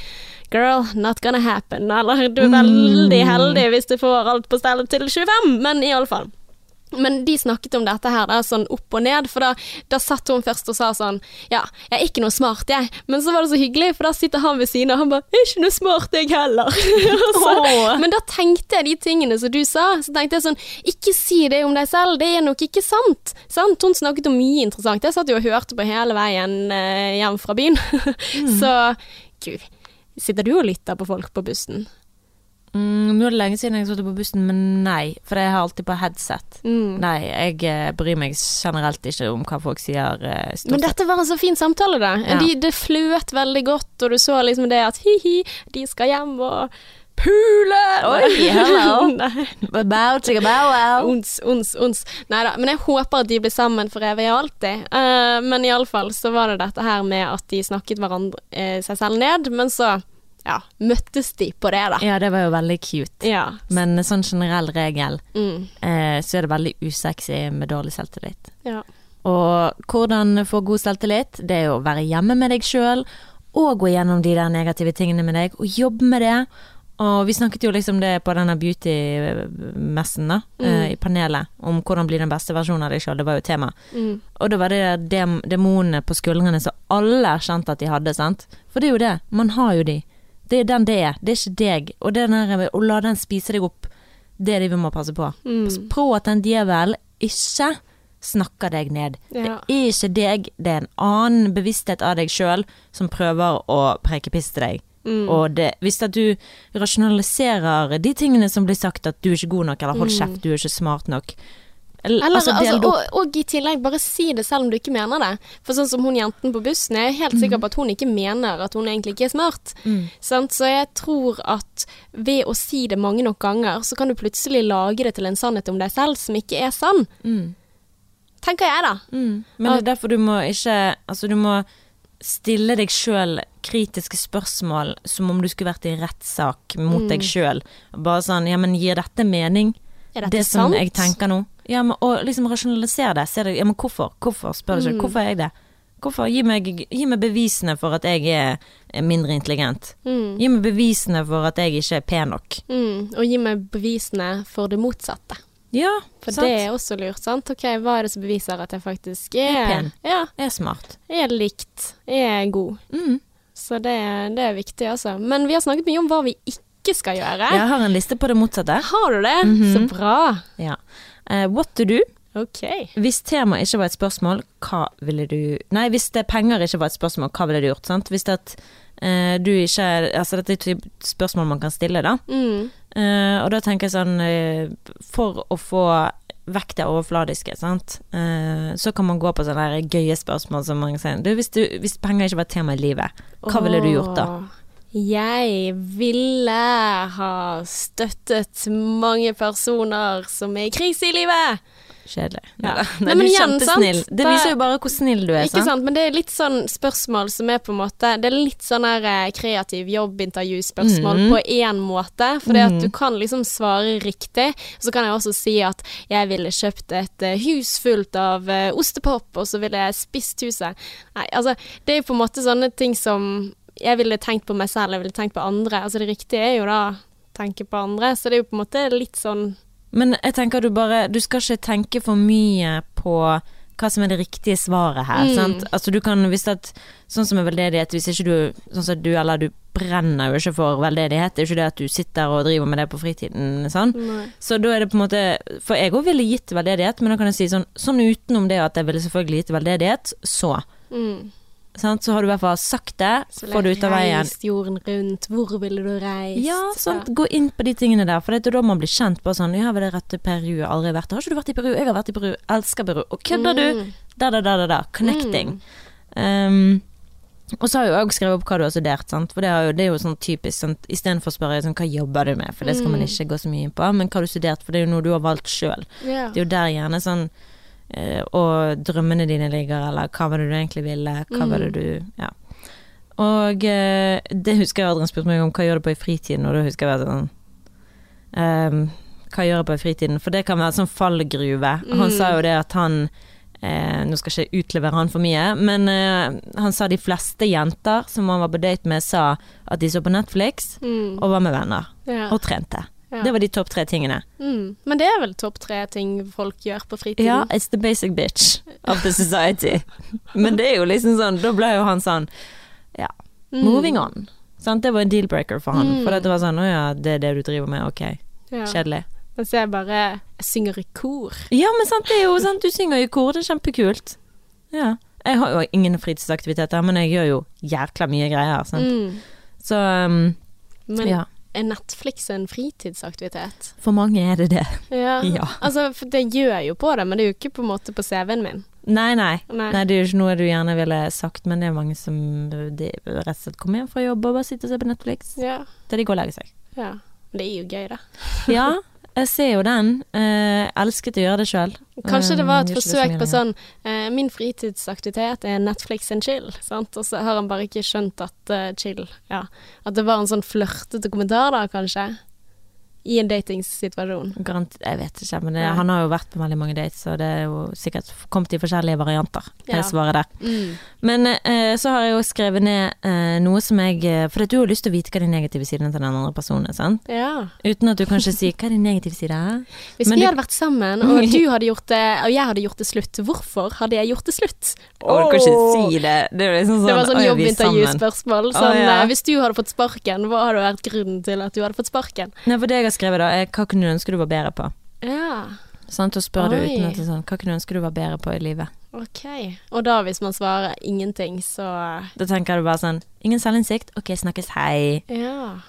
Girl, not gonna happen. Eller du er veldig heldig hvis du får alt på stell til 25, men iallfall. Men de snakket om dette her da, sånn opp og ned, for da, da satt hun først og sa sånn Ja, jeg er ikke noe smart, jeg. Men så var det så hyggelig, for da sitter han ved siden av, og han bare ikke noe smart, jeg heller'. så, men da tenkte jeg de tingene som du sa. Så tenkte jeg sånn Ikke si det om deg selv, det er nok ikke sant. sant? Hun snakket om mye interessant. Jeg satt jo og hørte på hele veien eh, hjem fra byen. så gud, sitter du og lytter på folk på bussen? Mm, nå er det lenge siden jeg sittet på bussen, men nei. For jeg har alltid på headset. Mm. Nei, jeg eh, bryr meg generelt ikke om hva folk sier. eh, Men dette var en så fin samtale, da. Ja. De, det fløt veldig godt, og du så liksom det at hi-hi, de skal hjem og pule. Oi, hello. Bow, chicka, bow, wow. Ons, ons, ons. Nei da. Men jeg håper at de blir sammen for evig og alltid. Uh, men iallfall så var det dette her med at de snakket hverandre, eh, seg selv ned, men så ja, møttes de på det, da. Ja, det var jo veldig cute. Ja. Men sånn generell regel, Mm. eh, så er det veldig usexy med dårlig selvtillit. ja. Og hvordan få god selvtillit? Det er jo å være hjemme med deg sjøl, og gå gjennom de der negative tingene med deg, og jobbe med det. Og vi snakket jo liksom det på denne beauty-messen, da, eh, i panelet, om hvordan bli den beste versjonen av deg sjøl. Det var jo tema. Mm. Og da var det dem, demonene på skuldrene som alle erkjente at de hadde, sant. For det er jo det, man har jo de. Det er den det er, det er ikke deg. Og det der, å la den spise deg opp, det er det vi må passe på. Mm. Pass på at den djevelen ikke snakker deg ned. Ja. Det er ikke deg, det er en annen bevissthet av deg sjøl som prøver å preke piss til deg. Mm. Og det, hvis at du rasjonaliserer de tingene som blir sagt, at du er ikke god nok, eller hold Mm. kjeft, du er ikke smart nok Eller, Eller, altså, altså, og, og i tillegg, bare si det selv om du ikke mener det. For sånn som hun jenten på bussen, jeg er helt sikker på at hun ikke mener at hun egentlig ikke er smart. Mm. Sant? Så jeg tror at ved å si det mange nok ganger, så kan du plutselig lage det til en sannhet om deg selv som ikke er sann. Mm. Tenker jeg, da. Mm. Men det er derfor du må ikke Altså, du må stille deg sjøl kritiske spørsmål som om du skulle vært i rettssak mot Mm. deg sjøl. Bare sånn Ja, men gir dette mening? Er dette det som jeg tenker nå. Ja, men, og liksom rasjonalisere det. Se det. Ja, men hvorfor? Hvorfor? Spør deg ikke. Mm. Hvorfor er jeg det? Hvorfor? Gi meg, gi meg bevisene for at jeg er mindre intelligent. Mm. Gi meg bevisene for at jeg ikke er pen nok. Mm. Og gi meg bevisene for det motsatte. Ja, For sant? det er også lurt, sant. Ok, hva er det som beviser at jeg faktisk er, Er pen. Ja, er smart. er likt, er god. Mm. Så det, det er viktig, altså. Men vi har snakket mye om hva vi ikke skal gjøre. Jeg har en liste på det motsatte. Har du det? -hmm. Så bra. Ja. Eh, what to do? Ok. Hvis temaet ikke var et spørsmål, hva ville du Nei, hvis det penger ikke var et spørsmål, hva ville du gjort? Sant? Hvis det at uh, du ikke Altså, dette er et spørsmål man kan stille, da. Mm. Uh, og da tenker jeg sånn For å få vekk det overfladiske, sant, så kan man gå på sånne gøye spørsmål som mange sier. Du, hvis, du, hvis penger ikke var et tema i livet, hva ville du gjort da? Jeg ville ha støttet mange personer som er i krise i livet. Kjedelig. Ja. Nei, Nei, men du er kjempesnill. sant? Det viser jo bare hvor snill du er, Ikke sant? sant, men det er litt sånn spørsmål som er på en måte Det er litt sånn her eh, kreativ jobbintervjuspørsmål mm. på én måte. For det at Mhm. du kan liksom svare riktig. Så kan jeg også si at jeg ville kjøpt et eh, hus fullt av eh, ostepop, og så ville jeg spist huset. Nei, altså det er på en måte sånne ting som jeg ville tenkt på meg selv, jeg ville tenkt på andre. Altså det riktige er jo da tenke på andre, så det er jo på en måte litt sånn Men jeg tenker du bare Du skal ikke tenke for mye på hva som er det riktige svaret her. Mm. Sant? Altså du kan, hvis at, Sånn som er veldedighet, hvis ikke du Sånn som du, eller du brenner jo ikke for veldedighet. Det er jo ikke det at du sitter og driver med det på fritiden. Sånn. Så da er det på en måte For jeg òg ville gitt veldedighet, men da kan jeg si sånn, sånn utenom det at jeg ville selvfølgelig gitt veldedighet, så. Mm. Sant? Så har du i hvert fall sagt det, Så får du ut av veien. Reist jorden rundt, hvor ville du reist? Ja, sant. Gå inn på de tingene der, for det er da man blir kjent på sånn Ja, vel det rette Peru? Aldri vært der. Har ikke du vært i Peru? Jeg har vært i Peru. Elsker Peru. Og kødder du? Mm. Da, da, da, da, da. Connecting. Um, og så har jeg også skrevet opp hva du har studert, sant. For det er jo, det er jo sånn typisk sånn, Istedenfor å spørre sånn, hva jobber du med, for det skal man Mm. ikke gå så mye inn på, men hva har du studert, for det er jo noe du har valgt sjøl. Yeah. Det er jo der gjerne sånn Og drømmene dine ligger, eller hva var det du egentlig ville, hva var det Mm. du Ja. Og eh, det husker jeg Adrian spurte meg om hva gjør du på i fritiden, og da husker jeg sånn um, Hva gjør jeg på i fritiden? For det kan være sånn fallgruve. Han sa jo det at han eh, Nå skal ikke jeg utlevere han for mye, men eh, han sa de fleste jenter som han var på date med, sa at de så på Netflix Mm. og var med venner. Ja. Og trente. Ja. Det var de topp tre tingene. Mm. Men det er vel topp tre ting folk gjør på fritiden? Ja, it's the basic bitch of the society. Men det er jo liksom sånn, da ble jo han sånn Ja, Mm. moving on. Sant? Det var en deal-breaker for han. Mm. For det var sånn Å ja, det er det du driver med, ok. Ja. Kjedelig. Mens jeg bare jeg synger i kor. Ja, men sant, det er jo sant, du synger i kor, det er kjempekult. Ja. Jeg har jo ingen fritidsaktiviteter, men jeg gjør jo jækla mye greier, sant. Mm. Så um, Men ja. Er Netflix en fritidsaktivitet? For mange er det det. Ja. Ja. Altså, for det gjør jeg jo på det, men det er jo ikke på en måte på CV-en min. Nei, nei. Nei. Nei, det er jo ikke noe du gjerne ville sagt, men det er mange som de, rett og slett kommer hjem fra jobb og bare sitter og ser på Netflix Ja. til de går og legger seg. ja. Men det er jo gøy, da. Ja, jeg ser jo den. Eh, elsket å gjøre det sjøl. Kanskje det var et så forsøk på sånn eh, Min fritidsaktivitet er Netflix and chill, sant? Og så har han bare ikke skjønt at uh, chill Ja. At det var en sånn flørtete kommentar, da, kanskje. I en datingsituasjon. Jeg vet ikke, men det, han har jo vært på veldig mange dates, så det er jo sikkert kommet i forskjellige varianter. Det Ja. er svaret der. Mm. Men eh, så har jeg jo skrevet ned eh, noe som jeg eh, For du har lyst til å vite hva de negative sidene til den andre personen er, sant? Ja. Uten at du kanskje sier hva er de negative sidene? Hvis Men vi du- hadde vært sammen, og du hadde gjort det, og jeg hadde gjort det slutt, hvorfor hadde jeg gjort det slutt? Å, du kan ikke si det. Det, er liksom sånn, Det var sånn «Oi, vi er jobbintervjuspørsmål. Sånn, oh, ja. eh, Hvis du hadde fått sparken, hva hadde vært grunnen til at du hadde fått sparken? Nei, for det jeg har skrevet da, er hva kunne du ønske du var bedre på? Ja, Sånn, Og spør du uten at det er sånn, hva kunne du ønske du var bedre på i livet? ok. Og da hvis man svarer ingenting, så Da tenker du bare sånn, ingen selvinnsikt, ok, snakkes, hei. Ja.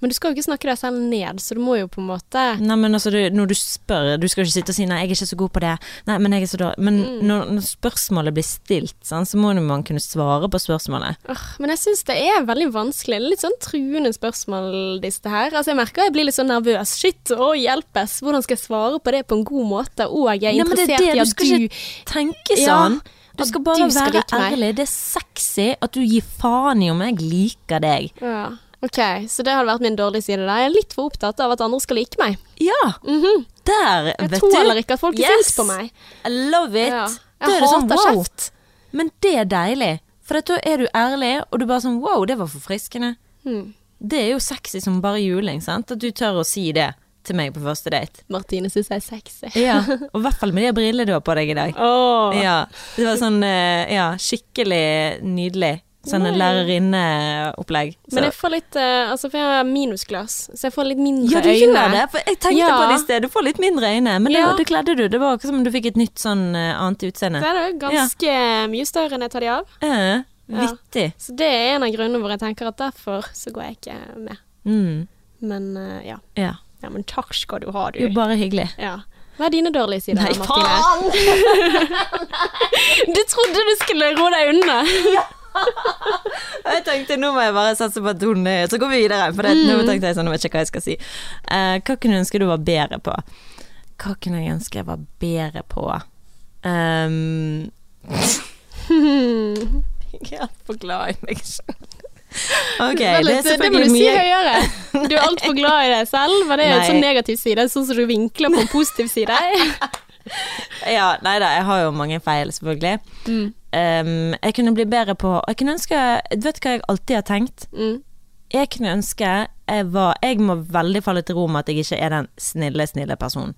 Men du skal jo ikke snakke deg selv ned, så du må jo på en måte Nei, men altså, du, når du spør, du skal ikke sitte og si nei, jeg er ikke så god på det, nei, men jeg er så dårlig. Men Mm. når, når spørsmålet blir stilt, sånn, så må man kunne svare på spørsmålet. Åh, Men jeg syns det er veldig vanskelig. Litt sånn truende spørsmål, disse her. Altså, jeg merker jeg blir litt sånn nervøs. Shit, å hjelpes. Hvordan skal jeg svare på det på en god måte? Og jeg er Nei, men det er interessert det, i du skal du Tenke sånn. Ja. Du skal bare du skal være ærlig. Det er sexy at du gir faen i om jeg liker deg. Ja. Ok, så det hadde vært min dårlige side. da. Jeg er litt for opptatt av at andre skal like meg. Ja, Mhm. der, Jeg vet tåler ikke at folk er Yes. sinte på meg. I love it. Ja. Jeg er det sånn, wow. kjeft. Men det er deilig. For da er du ærlig, og du bare sånn wow, det var forfriskende. Mm. Det er jo sexy som bare juling, sant? At du tør å si det til meg på første date. Martine syns jeg er sexy. Ja, og i hvert fall med de brillene du har på deg i dag. Oh. Ja, det var sånn, eh, ja, skikkelig nydelig. Sånn lærerinneopplegg. Så- Men jeg får litt eh, Altså, for jeg har minusglass, så jeg får litt mindre Ja, du øyne. gjør det. For jeg tenkte Ja. på det i sted. Du får litt mindre øyne, men det, Ja. det kledde du. Det var akkurat som om du fikk et nytt sånn eh, annet utseende. Det er jo ganske mye større enn jeg tar de av. Eh, Ja. vittig. Så det er en av grunnene hvor jeg tenker at derfor så går jeg ikke med. Mm, Men eh, ja. ja. ja. Men takk skal du ha, du. Jo, bare hyggelig. Ja. Hva er dine dårlige sider, Nei, Martine? faen! Du trodde du skulle ro deg unna. Jeg tenkte nå må jeg bare satse på at hun er Så går vi videre. For det, nå tenkte jeg sånn, jeg vet jeg ikke hva jeg skal si. Uh, hva kunne du ønske du var bedre på? Hva kunne jeg ønske jeg var bedre på? Um, jeg er altfor glad i meg selv. Okay, det er det må du si høyere. Du er altfor glad i deg selv. men det en Nei. sånn negativ side? Sånn som du vinkler på en positiv side? Ja, nei da, jeg har jo mange feil, selvfølgelig. Mm. Um, jeg kunne bli bedre på Jeg kunne ønske Vet hva jeg alltid har tenkt? Mm. Jeg kunne ønske jeg var Jeg må veldig falle til ro med at jeg ikke er den snille, snille personen.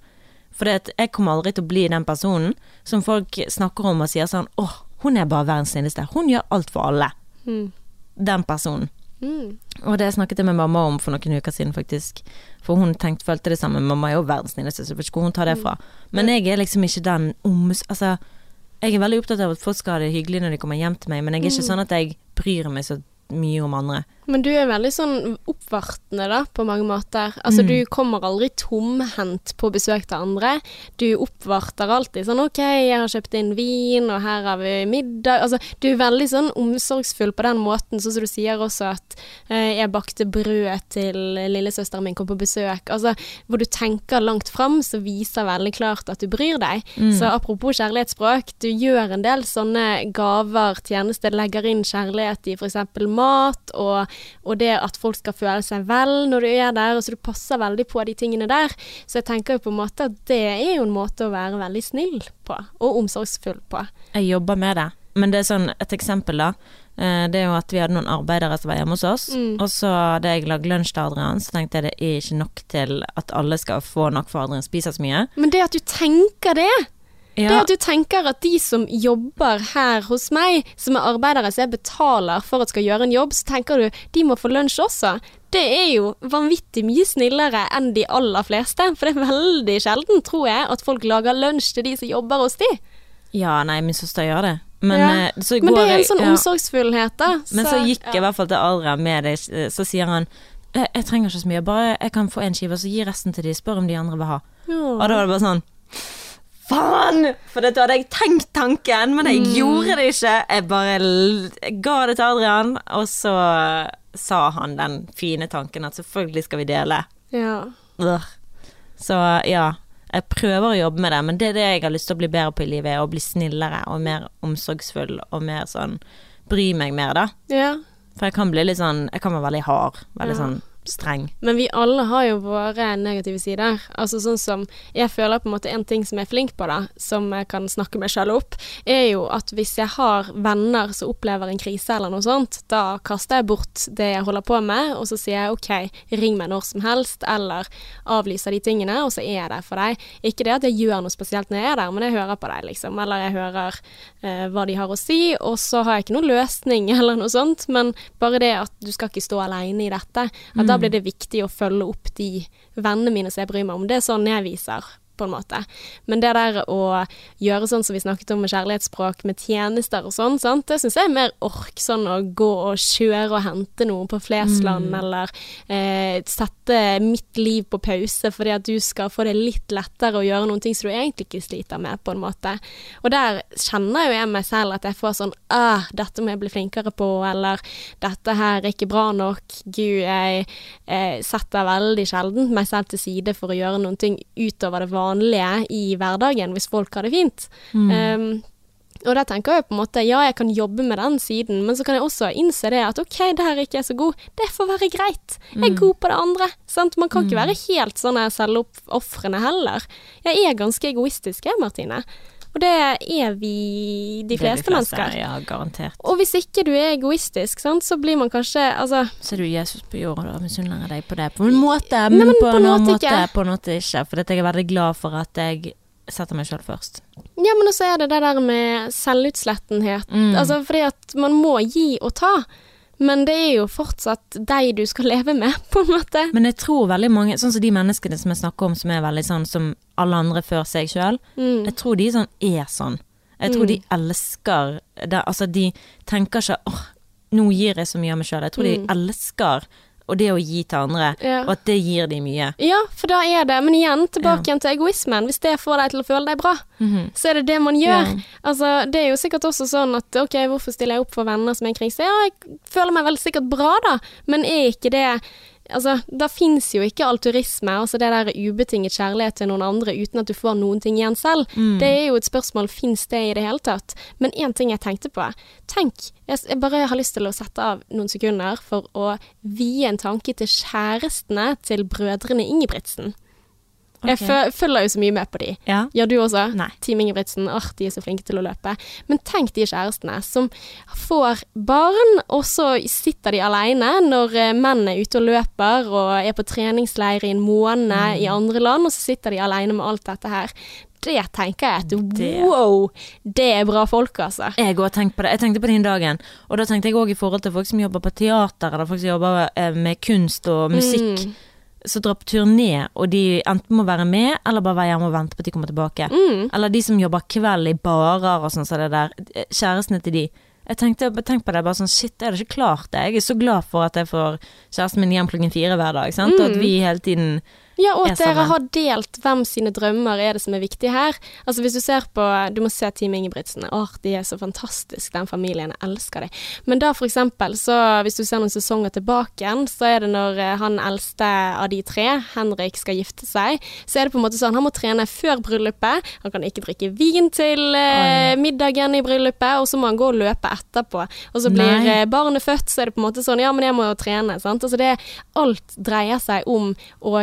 For jeg kommer aldri til å bli den personen som folk snakker om og sier sånn åh, hun er bare verdens snilleste. Hun gjør alt for alle. Mm. Den personen. Mm. Og det snakket jeg med mamma om for noen uker siden, faktisk. For hun tenkte, følte det samme. Mamma er jo verdens snilleste, så jeg vet ikke hvor hun tar det fra. Men jeg er liksom ikke den oms... Altså, jeg er veldig opptatt av at folk skal ha det hyggelig når de kommer hjem til meg, men jeg er ikke sånn at jeg bryr meg så mye om andre. Men du er veldig sånn oppvartende, da, på mange måter. Altså, Mm. du kommer aldri tomhendt på besøk til andre. Du oppvarter alltid sånn OK, jeg har kjøpt inn vin, og her har vi middag. Altså, du er veldig sånn omsorgsfull på den måten, sånn som du sier også at eh, jeg bakte brød til lillesøsteren min kom på besøk. Altså, hvor du tenker langt fram, så viser veldig klart at du bryr deg. Mm. Så apropos kjærlighetsspråk, du gjør en del sånne gaver, tjenester, legger inn kjærlighet i f.eks. mat, og, og det at folk skal føle seg vel når du er der, og så du passer veldig på de tingene der. Så jeg tenker jo på en måte at det er jo en måte å være veldig snill på, og omsorgsfull på. Jeg jobber med det. Men det er sånn, et eksempel da, eh, det er jo at vi hadde noen arbeidere som var hjemme hos oss, Mm. og så hadde jeg lagde lunsj til Adrian, så tenkte jeg det er ikke nok til at alle skal få nok for Adrian spiser så mye. Men det at du tenker det, det at du tenker at de som jobber her hos meg, som er arbeidere som jeg betaler for at skal gjøre en jobb, så tenker du de må få lunsj også. Det er jo vanvittig mye snillere enn de aller fleste. For det er veldig sjelden, tror jeg, at folk lager lunsj til de som jobber hos de. ja nei, min søster gjør det. Men, Ja. eh, så Men det er en sånn ja. omsorgsfullhet, da. Men så gikk ja. jeg i hvert fall til Adrian med det, så sier han jeg, jeg trenger ikke så mye, bare jeg kan få en skive, så gi resten til de, spør om de andre vil ha. Og da var det bare sånn Faen! For dette hadde jeg tenkt tanken, men jeg gjorde det ikke. Jeg bare jeg ga det til Adrian, og så sa han den fine tanken at selvfølgelig skal vi dele. Ja. Så ja, jeg prøver å jobbe med det, men det er det jeg har lyst til å bli bedre på i livet, å bli snillere og mer omsorgsfull og mer sånn bry meg mer, da. ja. For jeg kan bli litt sånn Jeg kan være veldig hard. Veldig Ja. sånn streng. Men vi alle har jo våre negative sider. Altså sånn som Jeg føler på en måte en ting som jeg er flink på, da, som jeg kan snakke meg selv opp, er jo at hvis jeg har venner som opplever en krise eller noe sånt, da kaster jeg bort det jeg holder på med, og så sier jeg OK, ring meg når som helst, eller avlyser de tingene, og så er jeg der for deg. Ikke det at jeg gjør noe spesielt når jeg er der, men jeg hører på deg, liksom. Eller jeg hører eh, hva de har å si, og så har jeg ikke noen løsning eller noe sånt, men bare det at du skal ikke stå alene i dette. At da blir det viktig å følge opp de vennene mine som jeg bryr meg om. Det er sånn jeg viser, på en måte. Men det der å gjøre sånn som vi snakket om med kjærlighetsspråk, med tjenester og sånn, sant? det syns jeg er mer ork. Sånn å gå og kjøre og hente noe på Flesland, eller eh, sette mitt liv på pause fordi at du skal få det litt lettere å gjøre noen ting som du egentlig ikke sliter med, på en måte. Og der kjenner jo jeg meg selv at jeg får sånn ah, dette må jeg bli flinkere på, eller dette her er ikke bra nok. Gud, jeg eh, setter veldig sjelden meg selv til side for å gjøre noen ting utover det vanlige i hverdagen, hvis folk har det fint. Um, og da tenker jeg på en måte, ja, jeg kan jobbe med den siden, men så kan jeg også innse det at ok, der er ikke jeg så god. Det får være greit. Jeg er god på det andre. Sant? Man kan ikke være helt sånn her selvoppofrende heller. Jeg er ganske egoistisk, jeg, Martine. Og det er vi, de fleste, de fleste, mennesker. Ja, garantert. Og hvis ikke du er egoistisk, sant, så blir man kanskje Altså, Så er du Jesus på jorda og misunner deg på det. På en måte, Nei, men, men på, på en måte måte, på en måte ikke. For jeg er veldig glad for at jeg setter meg sjøl først. ja, men også er det det der med selvutslettenhet. Mm. Altså fordi at man må gi og ta. Men det er jo fortsatt deg du skal leve med, på en måte. Men jeg tror veldig mange, sånn som de menneskene som jeg snakker om som er veldig sånn som alle andre før seg sjøl, Mm. jeg tror de sånn er sånn. Jeg tror de elsker det, Altså, de tenker ikke åh, nå gir jeg så mye av meg sjøl. Jeg tror de elsker og det å gi til andre, Ja. og at det gir de mye. Ja, for da er det Men igjen, tilbake igjen til egoismen. Hvis det får deg til å føle deg bra, så er det det man gjør. Ja. Altså, det er jo sikkert også sånn at ok, hvorfor stiller jeg opp for venner som er i krise? Ja, jeg føler meg vel sikkert bra, da, men er ikke det Altså, da fins jo ikke alturisme, altså det der ubetinget kjærlighet til noen andre uten at du får noen ting igjen selv. Det er jo et spørsmål, fins det i det hele tatt? Men én ting jeg tenkte på. Tenk, jeg bare har lyst til å sette av noen sekunder for å vie en tanke til kjærestene til brødrene Ingebrigtsen. Jeg følger jo så mye med på de. Ja. Gjør du også? Nei. Team Ingebrigtsen, åh, de er så flinke til å løpe. Men tenk de kjærestene som får barn, og så sitter de alene når eh, menn er ute og løper og er på treningsleir i en måned Mm. i andre land, og så sitter de alene med alt dette her. Det tenker jeg at wow, det er bra folk, altså. Jeg òg har tenkt på det. Jeg tenkte på det den dagen. Og da tenkte jeg òg i forhold til folk som jobber på teater, eller folk som jobber eh, med kunst og musikk. Mm. Som drar på turné, og de enten må være med, eller bare være hjemme og vente på at de kommer tilbake. Mm. Eller de som jobber kveld i barer og sånn som det der. Kjærestene til de. Jeg tenkte tenk på det, bare sånn shit, er det ikke klart det? Jeg er så glad for at jeg får kjæresten min hjem klokken fire hver dag, sant? Og at vi hele tiden Ja, og at dere har delt hvem sine drømmer er det som er viktig her. Altså Hvis du ser på Du må se Team Ingebrigtsen. Åh, de er så fantastiske, den familien. Jeg elsker dem. Men da for eksempel, så hvis du ser noen sesonger tilbake igjen, så er det når eh, han eldste av de tre, Henrik, skal gifte seg, så er det på en måte sånn han må trene før bryllupet. Han kan ikke drikke vin til eh, middagen i bryllupet, og så må han gå og løpe etterpå. Og så blir Nei. eh, barnet født, så er det på en måte sånn Ja, men jeg må jo trene. Sant? Altså det, alt dreier seg om å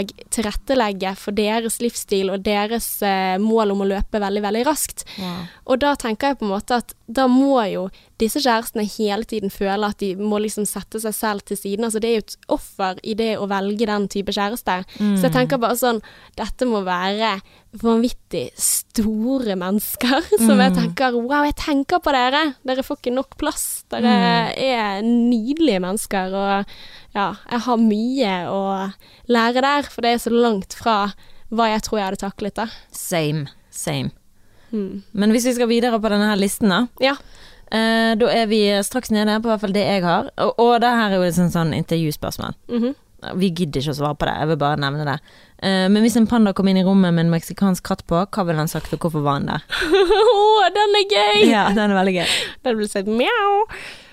tilrettelegge for deres livsstil og deres eh, mål om å løpe veldig, veldig raskt. Wow. Og da tenker jeg på en måte at da må jo disse kjærestene hele tiden føler at de må liksom sette seg selv til siden. Altså det er jo et offer i det å velge den type kjæreste. Så jeg tenker bare sånn Dette må være vanvittig store mennesker som jeg tenker Wow, jeg tenker på dere! Dere får ikke nok plass. Dere er nydelige mennesker, og ja, jeg har mye å lære der, for det er så langt fra hva jeg tror jeg hadde taklet, da. Same. Same. Hmm. Men hvis vi skal videre på denne her listen, da. Ja. Eh, da er vi straks nede på hvert fall det jeg har. Og, og det her er jo et sånn, sånn intervjuspørsmål. Mhm. Vi gidder ikke å svare på det, jeg vil bare nevne det. Eh, men hvis en panda kom inn i rommet med en meksikansk katt på, hva ville han sagt, og hvorfor var han der? Å, den er gøy! Ja, den er veldig gøy. Den ville sagt mjau.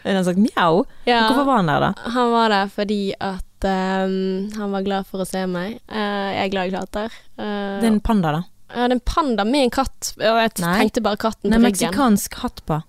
Ville han sagt mjau? Ja, Hvorfor var han der, da? han var der fordi at Um, han var glad for å se meg. Uh, jeg er glad i katter. Uh, Det er en panda, da. ja, det er en panda med en katt, og jeg Nei. tenkte bare katten Nei, på ryggen. meksikansk hatt på.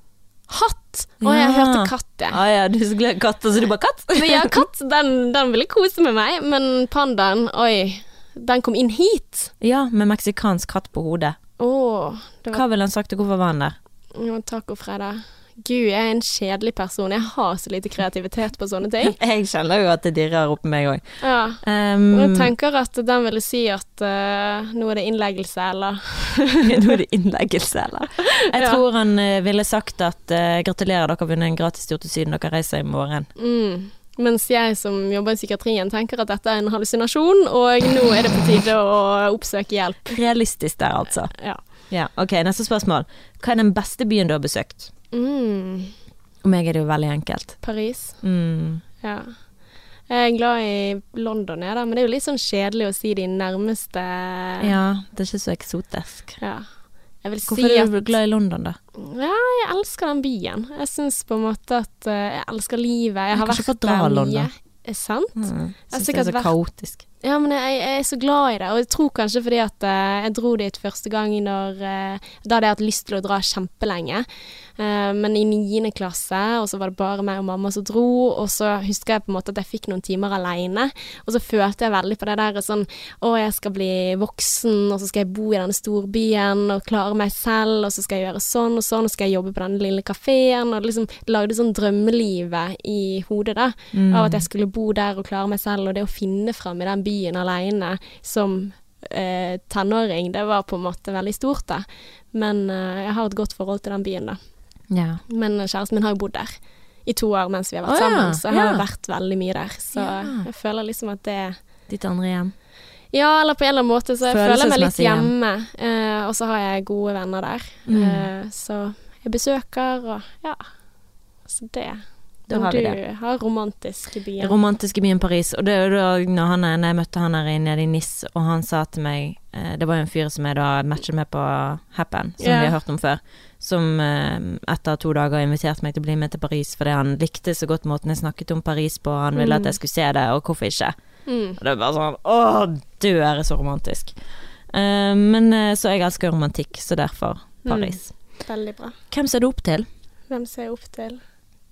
Hatt! Å, jeg Ja. hørte katt, jeg. Ah, ja, du er så glad i og så du bare katt? Men ja, katt, den, den ville kose med meg, men pandaen, oi, den kom inn hit. Ja, med meksikansk katt på hodet. Oh, det var Hva ville han sagt, og hvorfor var han der? jo, tacofredag. Gud, jeg er en kjedelig person. Jeg har så lite kreativitet på sånne ting. Jeg kjenner jo at det dirrer oppi meg òg. Ja. Um, jeg tenker at den ville si at uh, nå er det innleggelse, eller Nå er det innleggelse, eller? Jeg Ja. tror han uh, ville sagt at uh, gratulerer, dere har vunnet en gratis tur til Syden, dere reiser i morgen. mm. Mens jeg som jobber i psykiatrien tenker at dette er en hallusinasjon, og nå er det på tide å oppsøke hjelp. Realistisk der, altså. Ja. Ja, ok, Neste spørsmål. Hva er den beste byen du har besøkt? Mm. Og meg er det jo veldig enkelt. Paris. Mm. Ja. Jeg er glad i London, jeg, da, men det er jo litt sånn kjedelig å si de nærmeste Ja, det er ikke så eksotisk. Ja. Hvorfor si er at du glad i London, da? Ja, jeg elsker den byen. Jeg syns på en måte at eh, jeg elsker livet. Jeg Jeg har vært der mye. Er sant? Mm. Jeg Syns det er så kaotisk. Ja, men jeg, jeg er så glad i det, og jeg tror kanskje fordi at uh, jeg dro dit første gang når uh, Da hadde jeg hatt lyst til å dra kjempelenge, uh, men i niende klasse, og så var det bare meg og mamma som dro, og så husker jeg på en måte at jeg fikk noen timer aleine, og så følte jeg veldig på det der sånn Å, jeg skal bli voksen, og så skal jeg bo i denne storbyen og klare meg selv, og så skal jeg gjøre sånn og sånn, og så skal jeg jobbe på denne lille kafeen, og liksom lagde sånn drømmelivet i hodet, da Mm. av at jeg skulle bo der og klare meg selv, og det å finne fram i den byen alene som eh, tenåring, det var på en måte veldig stort, da. Men eh, jeg har et godt forhold til den byen, da. Ja. Men kjæresten min har jo bodd der i to år mens vi har vært oh, sammen, så jeg har Ja. vært veldig mye der. Så Ja. jeg føler liksom at det Ditt andre hjem. Ja, eller på en eller annen måte, så jeg føler meg litt hjemme. Eh, og så har jeg gode venner der, Mm. eh, så jeg besøker og ja. Så det. Da har vi du det. har romantiske byen. Romantiske byen Paris. Og det er da når, han når jeg møtte han her nede i NIS, og han sa til meg eh, Det var jo en fyr som jeg da matchet med på Happen, som yeah. vi har hørt om før. Som eh, etter to dager inviterte meg til å bli med til Paris fordi han likte så godt måten jeg snakket om Paris på. Han ville at jeg skulle se det, og hvorfor ikke? Mm. Og det er bare sånn Å, du er så romantisk. Uh, men så jeg elsker romantikk, så derfor Paris. Veldig bra. Hvem ser du opp til? Hvem ser jeg opp til?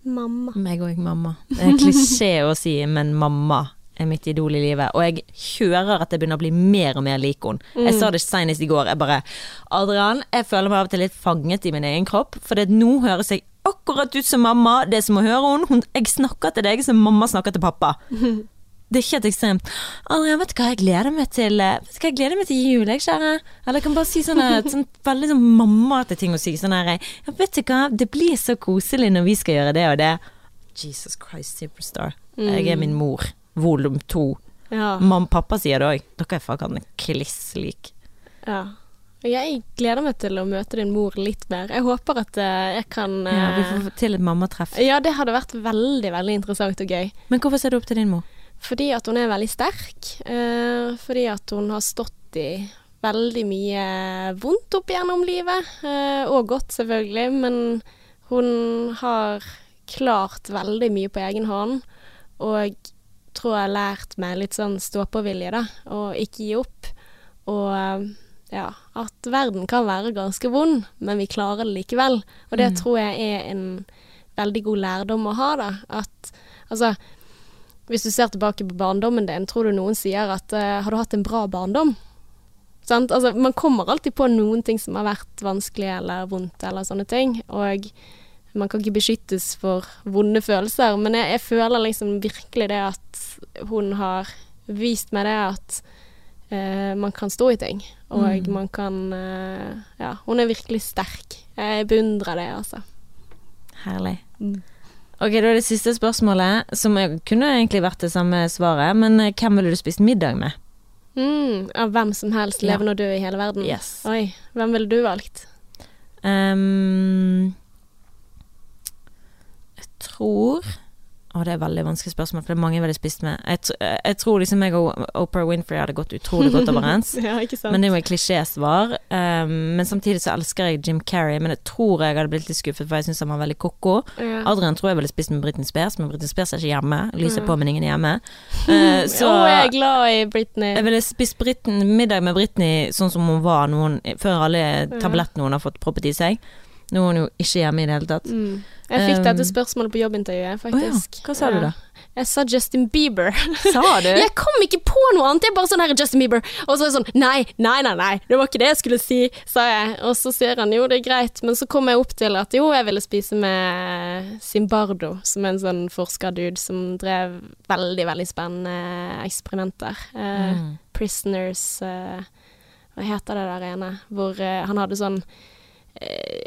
Mamma. Meg òg, mamma. Det er klisjé å si, men mamma er mitt idol i livet. Og jeg hører at jeg begynner å bli mer og mer lik henne. Jeg sa det senest i går. Jeg bare Adrian, jeg føler meg av og til litt fanget i min egen kropp. For det, nå høres jeg akkurat ut som mamma. Det er som å høre henne. Hun, jeg snakker til deg som mamma snakker til pappa. Det er ikke helt ekstremt. Adrian, vet du hva jeg gleder meg til eh, Vet du hva jeg gleder meg til jul, jeg, kjære? Eller jeg kan bare si sånne, sånn veldig sånn mammaete ting å si. Sånn her ja, Vet du hva, det blir så koselig når vi skal gjøre det og det. Jesus Christ, superstar. Jeg er min mor. Volum to. Ja. Mamma pappa sier det òg. Dere er faen kliss lik. ja. Jeg gleder meg til å møte din mor litt mer. Jeg håper at eh, jeg kan Ja, vi eh, får til et mammatreff. Ja, det hadde vært veldig, veldig interessant og gøy. Men hvorfor ser du opp til din mor? Fordi at hun er veldig sterk. Eh, fordi at hun har stått i veldig mye vondt opp gjennom livet. Eh, og godt, selvfølgelig. Men hun har klart veldig mye på egen hånd. Og tror jeg har lært meg litt sånn stå-på-vilje, da. Og ikke gi opp. Og eh, ja, at verden kan være ganske vond, men vi klarer det likevel. Og det Mm. tror jeg er en veldig god lærdom å ha, da. At altså hvis du ser tilbake på barndommen din, tror du noen sier at uh, har du hatt en bra barndom? Sant? Altså, man kommer alltid på noen ting som har vært vanskelig eller vondt eller sånne ting. Og man kan ikke beskyttes for vonde følelser, men jeg, jeg føler liksom virkelig det at hun har vist meg det at uh, man kan stå i ting. Og Mm. man kan uh, Ja, hun er virkelig sterk. Jeg beundrer det, altså. Herlig. Mm. Ok, da er det siste spørsmålet, som kunne egentlig vært det samme svaret, men eh, hvem ville du spist middag med? Mm, av hvem som helst, Ja. levende og død i hele verden. Yes. Oi, hvem ville du valgt? Um, jeg tror Å, det er veldig vanskelig spørsmål, for det er mange jeg ville spist med. Jeg, jeg tror liksom jeg og Oprah Winfrey hadde gått utrolig godt overens. ja, ikke sant? Men det er jo et klisjésvar. Um, men samtidig så elsker jeg Jim Carrey, men jeg tror jeg hadde blitt litt skuffet, for jeg syns han var veldig ko-ko. ja. Adrian tror jeg ville spist med Britney Spears, men Britney Spears er ikke hjemme. Lyset ja. på, men ingen er hjemme. Uh, så oh, jeg er glad i Britney. jeg ville spist Britney, middag med Britney sånn som hun var noen, før alle tablettene hun har fått proppet i seg. Nå er hun jo ikke hjemme i det hele tatt. Mm. Jeg fikk Um, dette spørsmålet på jobbintervjuet, faktisk. Oh ja, hva sa du da? Jeg sa Justin Bieber. Sa du? Jeg kom ikke på noe annet, jeg bare sånn her Justin Bieber. Og så er jeg sånn nei, nei, nei, nei, det var ikke det jeg skulle si, sa jeg. Og så sier han jo, det er greit, men så kom jeg opp til at jo, jeg ville spise med Zimbardo, som er en sånn forskerdude som drev veldig, veldig spennende eksperimenter. Mm. Prisoners uh, Hva heter det der ene? Hvor uh, han hadde sånn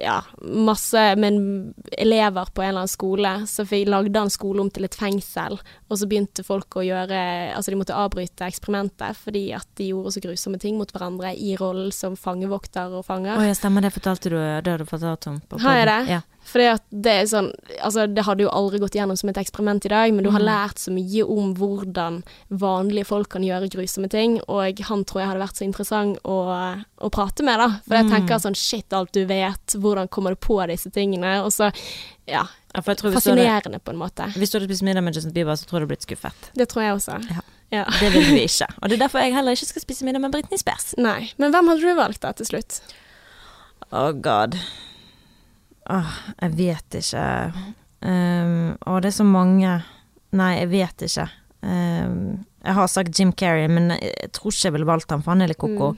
ja, masse men elever på en eller annen skole, så lagde han skole om til et fengsel. Og så begynte folk å gjøre Altså, de måtte avbryte eksperimentet fordi at de gjorde så grusomme ting mot hverandre i rollen som fangevokter og fanger. Å ja, stemmer det fortalte du, det har du fortalt om. på Har jeg det? Ja. At det er sånn Altså, det hadde jo aldri gått gjennom som et eksperiment i dag, men du har Mhm. lært så mye om hvordan vanlige folk kan gjøre grusomme ting, og han tror jeg hadde vært så interessant å, å prate med, da. For jeg Mm. tenker sånn shit, alt du vet, hvordan kommer du på disse tingene? Og så, ja, Ja, for fascinerende på en måte. hvis du hadde spist middag med Justin Bieber, så tror jeg du hadde blitt skuffet. Det tror jeg også. Ja. Ja. Det vil du ikke. Og det er derfor jeg heller ikke skal spise middag med Britney Spears. Nei. Men hvem hadde du valgt da, til slutt? Oh god. Åh, jeg vet ikke. Um, og det er så mange. Nei, jeg vet ikke. Um, jeg har sagt Jim Carrey, men jeg tror ikke jeg ville valgt ham, for han er litt koko.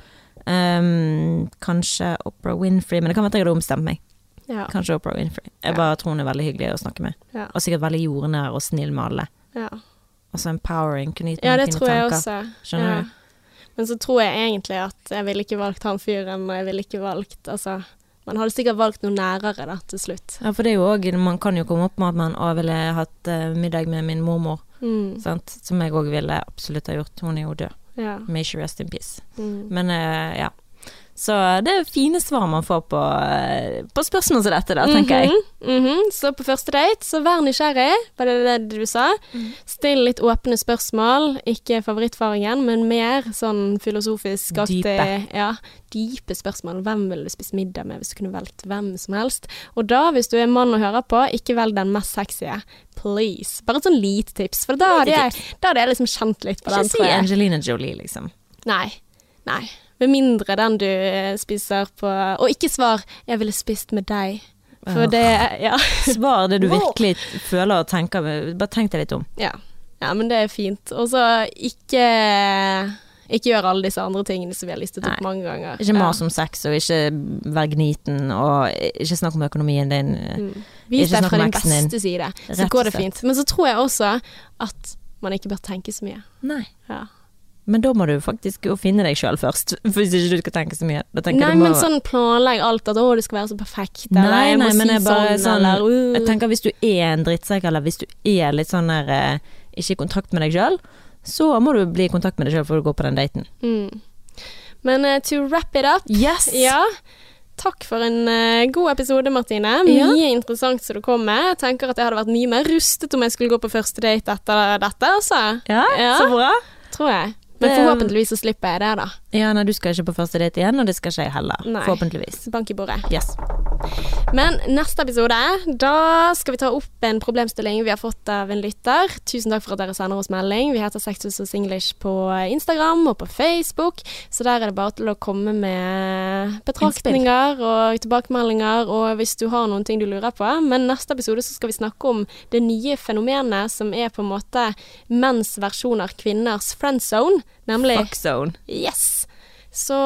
Um, kanskje Oprah Winfrey, men det kan være at jeg hadde ombestemt meg. Ja. Kanskje Oprah Winfrey. Jeg Ja. bare tror hun er veldig hyggelig å snakke med. Ja. Og sikkert veldig jordnær og snill med alle. ja. Empowering. Kunne gitt Ja, det tror jeg tanker. også. Skjønner du? Men så tror jeg egentlig at jeg ville ikke valgt han fyren, og jeg ville ikke valgt Altså, man hadde sikkert valgt noe nærere da, til slutt. Ja, for det er jo òg Man kan jo komme opp med at man òg ville hatt uh, middag med min mormor, Mm. sant. Som jeg òg ville absolutt ha gjort. Hun er jo død. Ja. May she rest in peace. Mm. Men uh, ja. Så det er fine svar man får på, eh, på spørsmål som dette, da, tenker jeg. Mm -hmm. Så på første date, så vær nysgjerrig, var det det du sa? Mm. Still litt åpne spørsmål, ikke favorittfaringen, men mer sånn filosofisk-aktig. Dype. Ja, dype spørsmål. Hvem ville du spist middag med hvis du kunne valgt hvem som helst? Og da, hvis du er mann og hører på, ikke velg den mest sexy. Please. Bare et sånn lite tips, for da hadde jeg, da hadde jeg liksom kjent litt på Ikke den, si tror jeg. Angelina Jolie, liksom. Nei. Nei. Med mindre den du eh, spiser på Og ikke svar 'jeg ville spist med deg'. For det Ja. Svar det du virkelig føler og tenker. Bare tenk deg litt om. Ja. ja, men det er fint. Og så ikke ikke gjør alle disse andre tingene som vi har listet opp Nei. mange ganger. Ikke mas om sex, og ikke vær gniten, og ikke snakk om økonomien din. Mm. Vis deg fra din beste din. side, så Rett går det fint. Men så tror jeg også at man ikke bør tenke så mye. Nei. Ja. Men da må du faktisk finne deg sjøl først, hvis ikke du skal tenke så mye. Nei, må... men sånn planlegg alt at 'å, det skal være så perfekt', eller Nei, 'jeg må nei, men si sånn', sånn- eller uh. Jeg tenker hvis du er en drittsekk, eller hvis du er litt sånn der eh, ikke i kontakt med deg sjøl, så må du bli i kontakt med deg sjøl før du går på den daten. Mm. Men uh, to wrap it up Yes! Ja. Takk for en uh, god episode, Martine. Ja. Mye interessant som du kom med. Jeg tenker at jeg hadde vært mye mer rustet om jeg skulle gå på første date etter dette, altså. Ja, Ja. så bra. Tror jeg. Men forhåpentligvis så slipper jeg det, da. Ja, nei, du skal ikke på første date igjen, og det skal ikke jeg heller. Nei. Forhåpentligvis. Bank i bordet. Yes. Men neste episode, da skal vi ta opp en problemstilling vi har fått av en lytter. Tusen takk for at dere sender oss melding. Vi heter Sexus og Singlish på Instagram og på Facebook, så der er det bare til å komme med betraktninger og tilbakemeldinger, og hvis du har noen ting du lurer på. Men neste episode så skal vi snakke om det nye fenomenet som er på en måte menns versjon av kvinners friend zone, nemlig Fuck zone. Yes. Så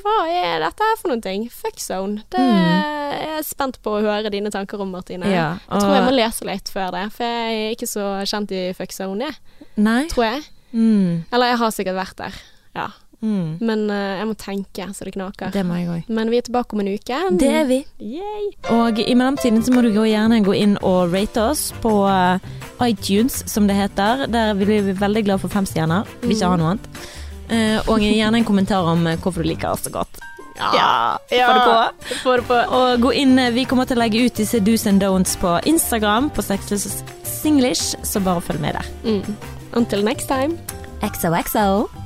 hva er dette her for noen ting? Fuck zone. Det er jeg spent på å høre dine tanker om, Martine. Ja, Jeg tror jeg må lese litt før det, for jeg er ikke så kjent i fuck zone, jeg. Nei? Tror jeg. Mm. Eller jeg har sikkert vært der, ja. Mm. Men uh, jeg må tenke så det knaker. Det må jeg også. Men vi er tilbake om en uke. Det er vi. Yay. Og i mellomtiden så må du gå gjerne gå inn og rate oss på eh, iTunes, som det heter. Der blir vi veldig glad for fem stjerner. Hvis ikke har noe annet. Eh, og gjerne en kommentar om eh, hvorfor du liker oss så godt. Ja, få det på. får det på. Og gå inn, eh, Vi kommer til å legge ut disse do's and don'ts på Instagram, på Sexless Singlish, så bare følg med der. Mm. Until next time. XOXO.